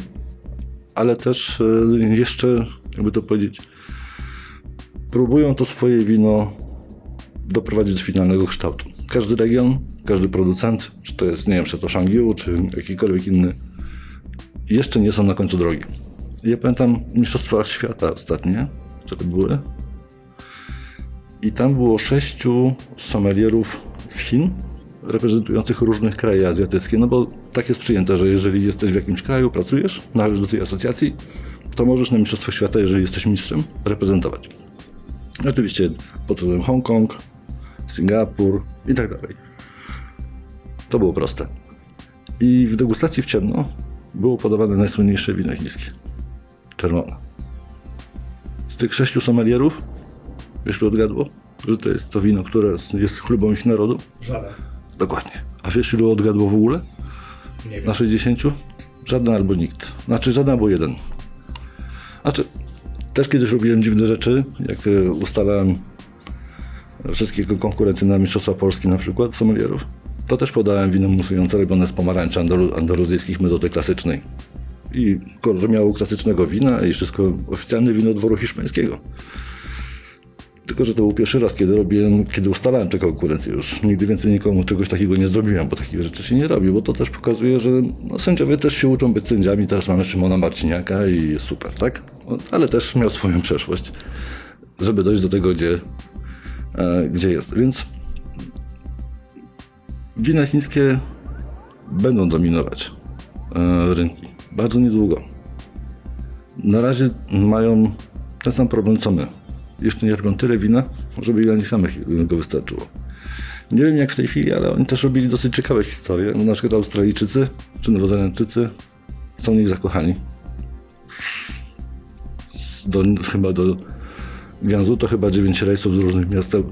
ale też e, jeszcze, jakby to powiedzieć, próbują to swoje wino doprowadzić do finalnego kształtu. Każdy region, każdy producent, czy to jest, nie wiem, czy to Shangyu, czy jakikolwiek inny, jeszcze nie są na końcu drogi. Ja pamiętam Mistrzostwa Świata ostatnie, które były. I tam było sześciu sommelierów z Chin, reprezentujących różnych kraje azjatyckie, no bo tak jest przyjęte, że jeżeli jesteś w jakimś kraju, pracujesz, należysz do tej asocjacji, to możesz na Mistrzostwach Świata, jeżeli jesteś mistrzem, reprezentować. Oczywiście pod tytułem Hongkong, Singapur i tak dalej. To było proste. I w degustacji w ciemno było podawane najsłynniejsze wino chińskie. Czerwone. Z tych sześciu sommelierów, wiesz, odgadło, że to jest to wino, które jest chlubą ich narodu? Żaden. Dokładnie. A wiesz, ilu odgadło w ogóle? Nie wiem. Na 60? Żaden albo nikt. Znaczy żaden albo jeden. Znaczy, też kiedyś robiłem dziwne rzeczy, jak e, ustalałem wszystkie konkurencje na Mistrzostwa Polski na przykład, sommelierów. To też podałem wino musujące robione z pomarańczy andalu- andaluzyjskich metody klasycznej. I że miało klasycznego wina i wszystko oficjalne wino dworu hiszpańskiego. Tylko, że to był pierwszy raz, kiedy robiłem, kiedy ustalałem tę konkurencję już. Nigdy więcej nikomu czegoś takiego nie zrobiłem, bo takich rzeczy się nie robi, bo to też pokazuje, że no, sędziowie też się uczą być sędziami. Teraz mamy Szymona Marciniaka i jest super, tak? Ale też miał swoją przeszłość, żeby dojść do tego, gdzie, e, gdzie jest. Więc wina chińskie będą dominować e, rynki bardzo niedługo. Na razie mają ten sam problem co my. Jeszcze nie robią tyle wina, żeby dla nich samych go wystarczyło. Nie wiem jak w tej chwili, ale oni też robili dosyć ciekawe historie. Na przykład Australijczycy czy Nowozelandczycy są w nich zakochani. Do, chyba do Guangzhou to chyba 9 rejsów z różnych miast e,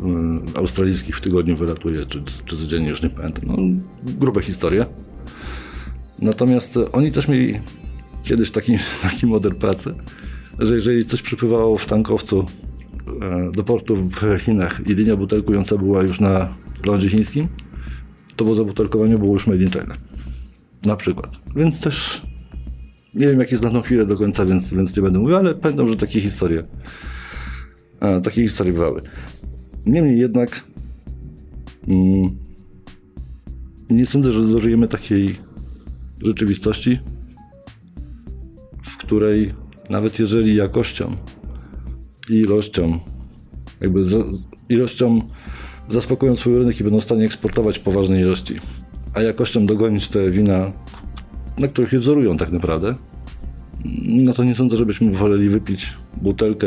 australijskich w tygodniu wylatuje, czy, czy codziennie, już nie pamiętam. No, grube historie. Natomiast e, oni też mieli kiedyś taki, taki model pracy, że jeżeli coś przypływało w tankowcu e, do portu w Chinach i linia butelkująca była już na lądzie chińskim, to po zabutelkowaniu było już made in China. Na przykład. Więc też nie wiem, jak jest na tą chwilę do końca, więc, więc nie będę mówił, ale pamiętam, że takie historie a, takie historie bywały. Niemniej jednak mm, nie sądzę, że dożyjemy takiej rzeczywistości, w której nawet jeżeli jakością i ilością, jakby z, ilością zaspokoją swój rynek i będą w stanie eksportować poważne ilości, a jakością dogonić te wina, na których je wzorują tak naprawdę, no to nie sądzę, żebyśmy woleli wypić butelkę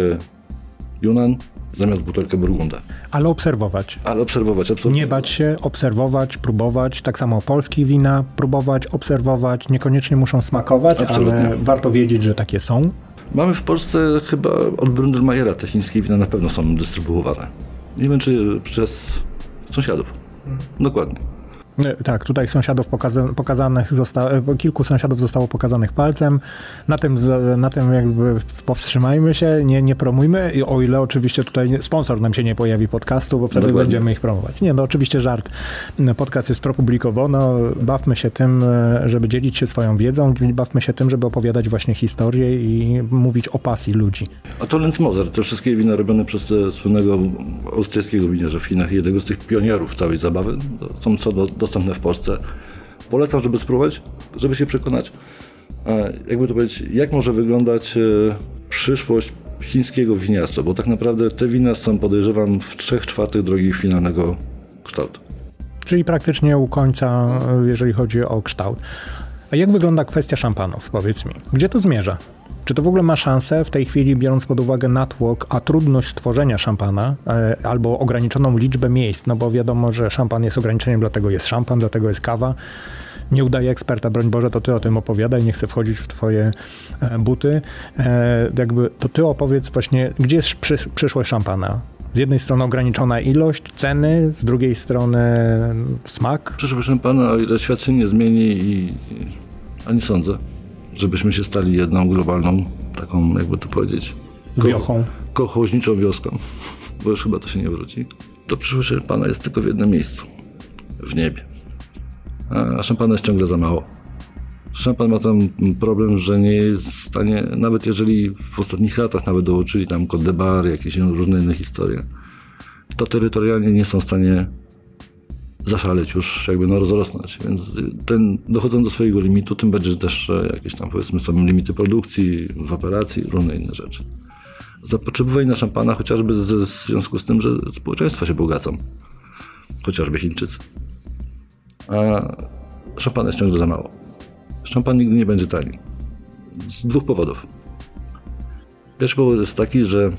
Yunnan zamiast butelkę Burgunda. Ale obserwować. Ale obserwować, absolutnie. Nie bać się, obserwować, próbować. Tak samo polskie wina, próbować, obserwować. Niekoniecznie muszą smakować, Absolutnie. ale warto wiedzieć, że takie są. Mamy w Polsce chyba od Brundelmajera te chińskie wina na pewno są dystrybuowane. Nie wiem, czy przez sąsiadów. Dokładnie. E, Tak, tutaj sąsiadów pokaza- pokazanych zosta- e, kilku sąsiadów zostało pokazanych palcem. Na tym, na tym jakby powstrzymajmy się, nie, nie promujmy, I o ile oczywiście tutaj sponsor nam się nie pojawi podcastu, bo wtedy Dokładnie. będziemy ich promować. Nie, no oczywiście żart. Podcast jest propublikowano, bawmy się tym, e, żeby dzielić się swoją wiedzą, bawmy się tym, żeby opowiadać właśnie historię i mówić o pasji ludzi. A to Lenzmoser, te wszystkie wina robione przez słynnego austriackiego winiarza w Chinach, jednego z tych pionierów całej zabawy, to są co do, dostępne w Polsce. Polecam, żeby spróbować, żeby się przekonać, e, jakby to powiedzieć, jak może wyglądać e, przyszłość chińskiego winiarstwa, bo tak naprawdę te wina są, podejrzewam, w 3 czwartych drogi finalnego kształtu. Czyli praktycznie u końca, e, jeżeli chodzi o kształt. A jak wygląda kwestia szampanów, powiedz mi? Gdzie to zmierza? Czy to w ogóle ma szansę w tej chwili, biorąc pod uwagę natłok, a trudność stworzenia szampana, e, albo ograniczoną liczbę miejsc, no bo wiadomo, że szampan jest ograniczeniem, dlatego jest szampan, dlatego jest kawa. Nie udaje eksperta, broń Boże, to ty o tym opowiadaj, nie chcę wchodzić w twoje e, buty. E, jakby to ty opowiedz właśnie, gdzie jest przy, przyszłość szampana? Z jednej strony ograniczona ilość, ceny, z drugiej strony smak. Proszę pana, o ile świat się nie zmieni i, a nie sądzę, żebyśmy się stali jedną globalną, taką jakby to powiedzieć, Wiochą. kochoźniczą wioską, bo już chyba to się nie wróci, to przyszłość szampana jest tylko w jednym miejscu, w niebie. A szampana jest ciągle za mało. Szampan ma tam problem, że nie jest w stanie, nawet jeżeli w ostatnich latach nawet dołączyli tam Côte de Bar, jakieś różne inne historie, to terytorialnie nie są w stanie zaszaleć już, jakby no rozrosnąć. Więc ten, dochodzą do swojego limitu, tym bardziej, że też jakieś tam powiedzmy są limity produkcji, w operacji, różne inne rzeczy. Zapotrzebowanie na szampana chociażby ze, w związku z tym, że społeczeństwa się bogacą. Chociażby Chińczycy. A szampana jest ciągle za mało. Szampan nigdy nie będzie tani. Z dwóch powodów. Pierwszy powód jest taki, że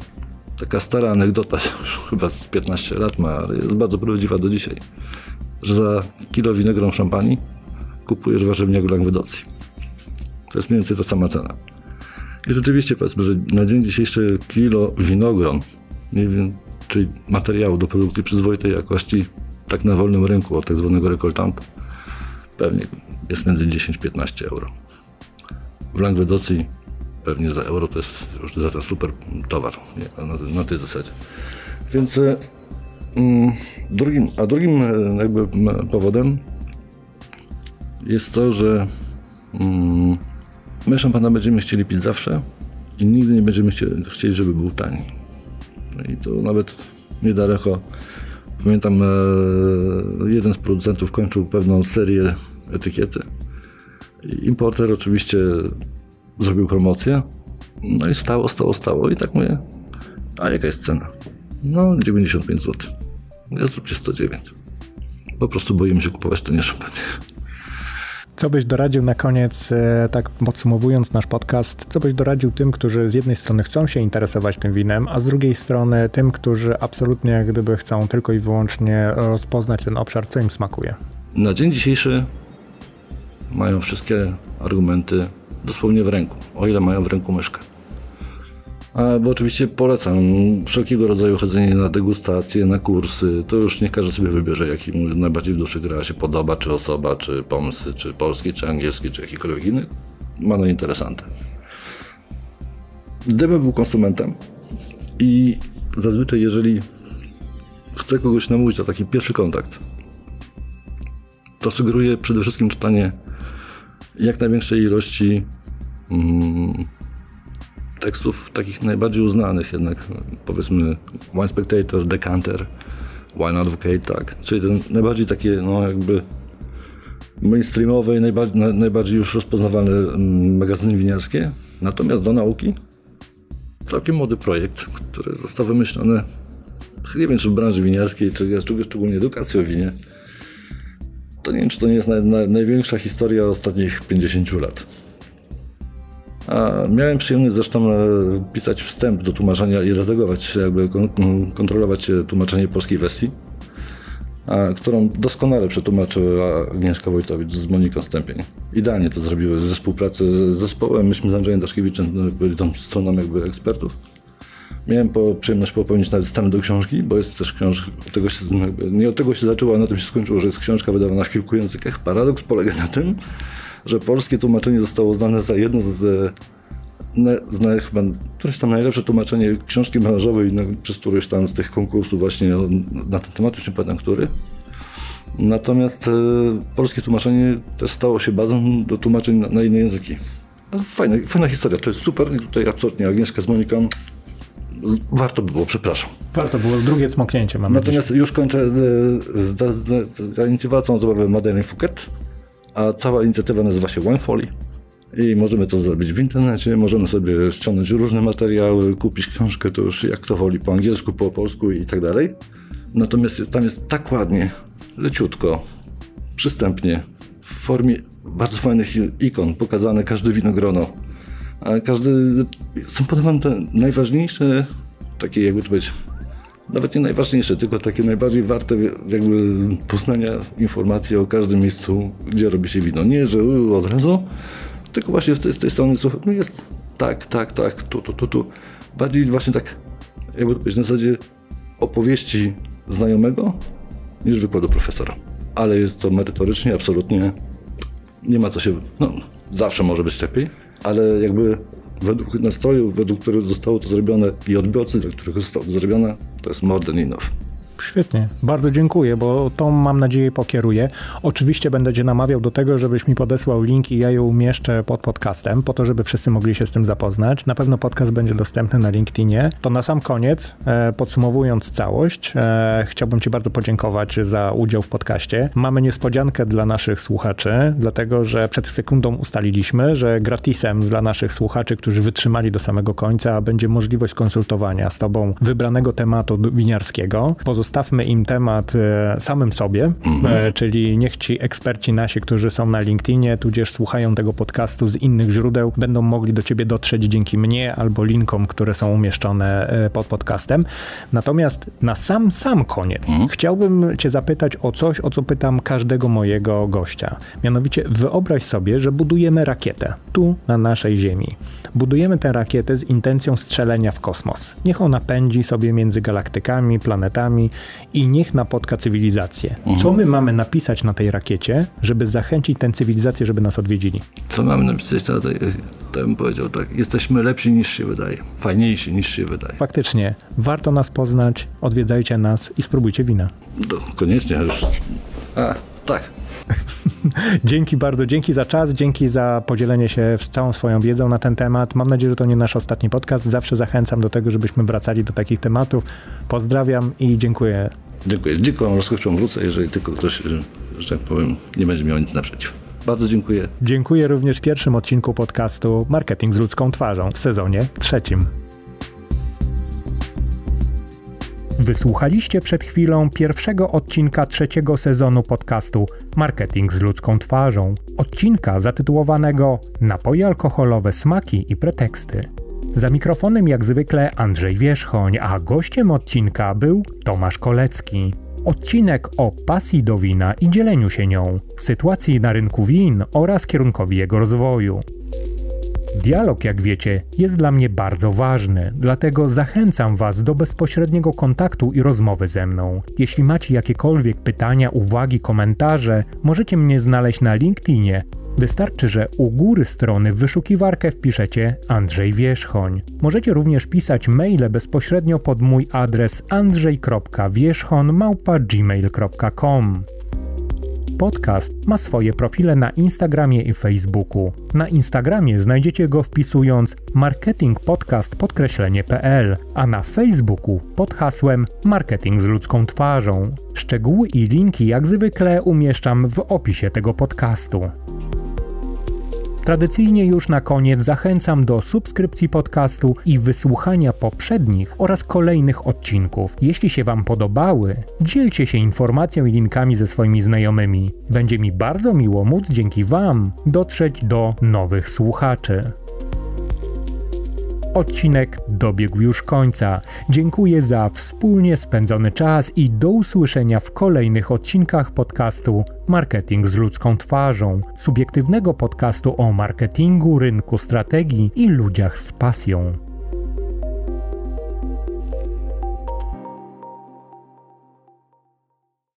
taka stara anegdota, już chyba z 15 lat ma, ale jest bardzo prawdziwa do dzisiaj, że za kilo winogron szampanii kupujesz warzywniak Langwedocji. To jest mniej więcej ta sama cena. I rzeczywiście powiedzmy, że na dzień dzisiejszy kilo winogron, nie wiem, czyli materiału do produkcji przyzwoitej jakości, tak na wolnym rynku od tak zwanego rekoltanta, pewnie jest między 10-15 euro. W Langwedocji pewnie za euro to jest już za ten super towar nie? Na, na tej zasadzie. Więc e, drugim, a drugim e, jakby powodem jest to, że mm, my szampana będziemy chcieli pić zawsze i nigdy nie będziemy chcieli, żeby był tani. No I to nawet niedaleko pamiętam e, jeden z producentów kończył pewną serię etykiety. Importer oczywiście zrobił promocję. No i stało, stało, stało. I tak mówię, a jaka jest cena? No 95 zł. Ja zróbcie 109. Po prostu boimy się kupować tanie szampanie. Co byś doradził na koniec, e, tak podsumowując nasz podcast, co byś doradził tym, którzy z jednej strony chcą się interesować tym winem, a z drugiej strony tym, którzy absolutnie jak gdyby chcą tylko i wyłącznie rozpoznać ten obszar, co im smakuje? Na dzień dzisiejszy mają wszystkie argumenty dosłownie w ręku, o ile mają w ręku myszkę. Bo oczywiście polecam wszelkiego rodzaju chodzenie na degustacje, na kursy. To już nie każdy sobie wybierze, jaki mu najbardziej w duszy gra się podoba, czy osoba, czy pomysł, czy polski, czy angielski, czy jakikolwiek inny. Ma no interesante. Gdybym był konsumentem i zazwyczaj jeżeli chcę kogoś namówić na taki pierwszy kontakt, to sugeruję przede wszystkim czytanie jak największej ilości mm, tekstów takich najbardziej uznanych jednak, powiedzmy Wine Spectator, Decanter, Wine Advocate, tak. Czyli ten najbardziej takie, no jakby mainstreamowe i najbardziej, najbardziej już rozpoznawalne mm, magazyny winiarskie. Natomiast do nauki całkiem młody projekt, który został wymyślony, nie wiem czy w branży winiarskiej, czy szczególnie edukacji o winie, to nie wiem, czy to nie jest na, na, największa historia ostatnich 50 lat. A miałem przyjemność zresztą e, pisać wstęp do tłumaczenia i redagować, jakby kontrolować tłumaczenie polskiej wersji, którą doskonale przetłumaczyła Agnieszka Wojtowicz z Moniką Stępień. Idealnie to zrobiły ze współpracy z zespołem. Myśmy z Andrzejem Daszkiewiczem no, byli tą stroną jakby ekspertów. Miałem po, przyjemność popełnić nawet stan do książki, bo jest też książka, tego się, nie od tego się zaczęło, a na tym się skończyło, że jest książka wydawana w kilku językach. Paradoks polega na tym, że polskie tłumaczenie zostało uznane za jedno z, z, z chyba któreś tam najlepsze tłumaczenie książki branżowej, na, przez któryś tam z tych konkursów właśnie na ten temat, już nie pamiętam który. Natomiast e, polskie tłumaczenie też stało się bazą do tłumaczeń na, na inne języki. No, fajna, fajna historia, to jest super i tutaj absolutnie Agnieszka z Moniką warto było, przepraszam. Warto było, drugie cmoknięcie mam Natomiast już kończę z inicjatywą zabawy Madeleine Fouquet, a cała inicjatywa nazywa się Wine Folly. I możemy to zrobić w internecie, możemy sobie ściągnąć różne materiały, kupić książkę, to już jak to woli, po angielsku, po polsku i tak dalej. Natomiast tam jest tak ładnie, leciutko, przystępnie, w formie bardzo fajnych ikon, pokazane każde winogrono, a każdy, są podawane te najważniejsze, takie jakby to powiedzieć, nawet nie najważniejsze, tylko takie najbardziej warte jakby poznania informacji o każdym miejscu, gdzie robi się wino. Nie, że od razu, tylko właśnie z tej, z tej strony no jest tak, tak, tak, tu, tu, tu, tu. Bardziej właśnie tak, jakby to powiedzieć, na zasadzie opowieści znajomego niż wykładu profesora. Ale jest to merytorycznie, absolutnie nie ma co się, no zawsze może być lepiej, ale jakby według nastroju, według którego zostało to zrobione i odbiorcy, dla których zostało to zrobione, to jest more than enough. Świetnie, bardzo dziękuję, bo to mam nadzieję pokieruję. Oczywiście będę Cię namawiał do tego, żebyś mi podesłał link i ja ją umieszczę pod podcastem, po to, żeby wszyscy mogli się z tym zapoznać. Na pewno podcast będzie dostępny na LinkedInie. To na sam koniec, e, podsumowując całość, e, chciałbym Ci bardzo podziękować za udział w podcaście. Mamy niespodziankę dla naszych słuchaczy, dlatego że przed sekundą ustaliliśmy, że gratisem dla naszych słuchaczy, którzy wytrzymali do samego końca, będzie możliwość konsultowania z Tobą wybranego tematu winiarskiego. Pozostawmy im temat e, samym sobie, mhm. czyli niech ci eksperci nasi, którzy są na LinkedInie, tudzież słuchają tego podcastu z innych źródeł, będą mogli do Ciebie dotrzeć dzięki mnie albo linkom, które są umieszczone pod podcastem. Natomiast na sam, sam koniec mhm. chciałbym Cię zapytać o coś, o co pytam każdego mojego gościa. Mianowicie wyobraź sobie, że budujemy rakietę tu na naszej Ziemi. Budujemy tę rakietę z intencją strzelenia w kosmos. Niech ona pędzi sobie między galaktykami, planetami i niech napotka cywilizację. Mhm. Co my mamy napisać na tej rakiecie, żeby zachęcić tę cywilizację, żeby nas odwiedzili? Co mamy napisać na tej to bym powiedział tak, jesteśmy lepsi niż się wydaje, fajniejsi niż się wydaje. Faktycznie, warto nas poznać, odwiedzajcie nas i spróbujcie wina. To koniecznie już. A, tak. dzięki bardzo, dzięki za czas, dzięki za podzielenie się całą swoją wiedzą na ten temat. Mam nadzieję, że to nie nasz ostatni podcast. Zawsze zachęcam do tego, żebyśmy wracali do takich tematów. Pozdrawiam i dziękuję. Dziękuję. Dziękuję, rozkoszą wrócę, jeżeli tylko ktoś, że tak powiem, nie będzie miał nic naprzeciw. Bardzo dziękuję. Dziękuję również w pierwszym odcinku podcastu Marketing z ludzką twarzą w sezonie trzecim. Wysłuchaliście przed chwilą pierwszego odcinka trzeciego sezonu podcastu Marketing z ludzką twarzą. Odcinka zatytułowanego Napoje alkoholowe, smaki i preteksty. Za mikrofonem jak zwykle Andrzej Wierzchoń, a gościem odcinka był Tomasz Kolecki. Odcinek o pasji do wina i dzieleniu się nią, sytuacji na rynku win oraz kierunkowi jego rozwoju. Dialog, jak wiecie, jest dla mnie bardzo ważny, dlatego zachęcam Was do bezpośredniego kontaktu i rozmowy ze mną. Jeśli macie jakiekolwiek pytania, uwagi, komentarze, możecie mnie znaleźć na LinkedInie. Wystarczy, że u góry strony w wyszukiwarkę wpiszecie Andrzej Wierzchoń. Możecie również pisać maile bezpośrednio pod mój adres andrzej.wierzchon.gmail.com Podcast ma swoje profile na Instagramie i Facebooku. Na Instagramie znajdziecie go wpisując marketing podcast podkreślenie.pl, a na Facebooku pod hasłem marketing z ludzką twarzą. Szczegóły i linki jak zwykle umieszczam w opisie tego podcastu. Tradycyjnie już na koniec zachęcam do subskrypcji podcastu i wysłuchania poprzednich oraz kolejnych odcinków. Jeśli się Wam podobały, dzielcie się informacją i linkami ze swoimi znajomymi. Będzie mi bardzo miło móc dzięki Wam dotrzeć do nowych słuchaczy. Odcinek dobiegł już końca. Dziękuję za wspólnie spędzony czas i do usłyszenia w kolejnych odcinkach podcastu Marketing z ludzką twarzą, subiektywnego podcastu o marketingu, rynku strategii i ludziach z pasją.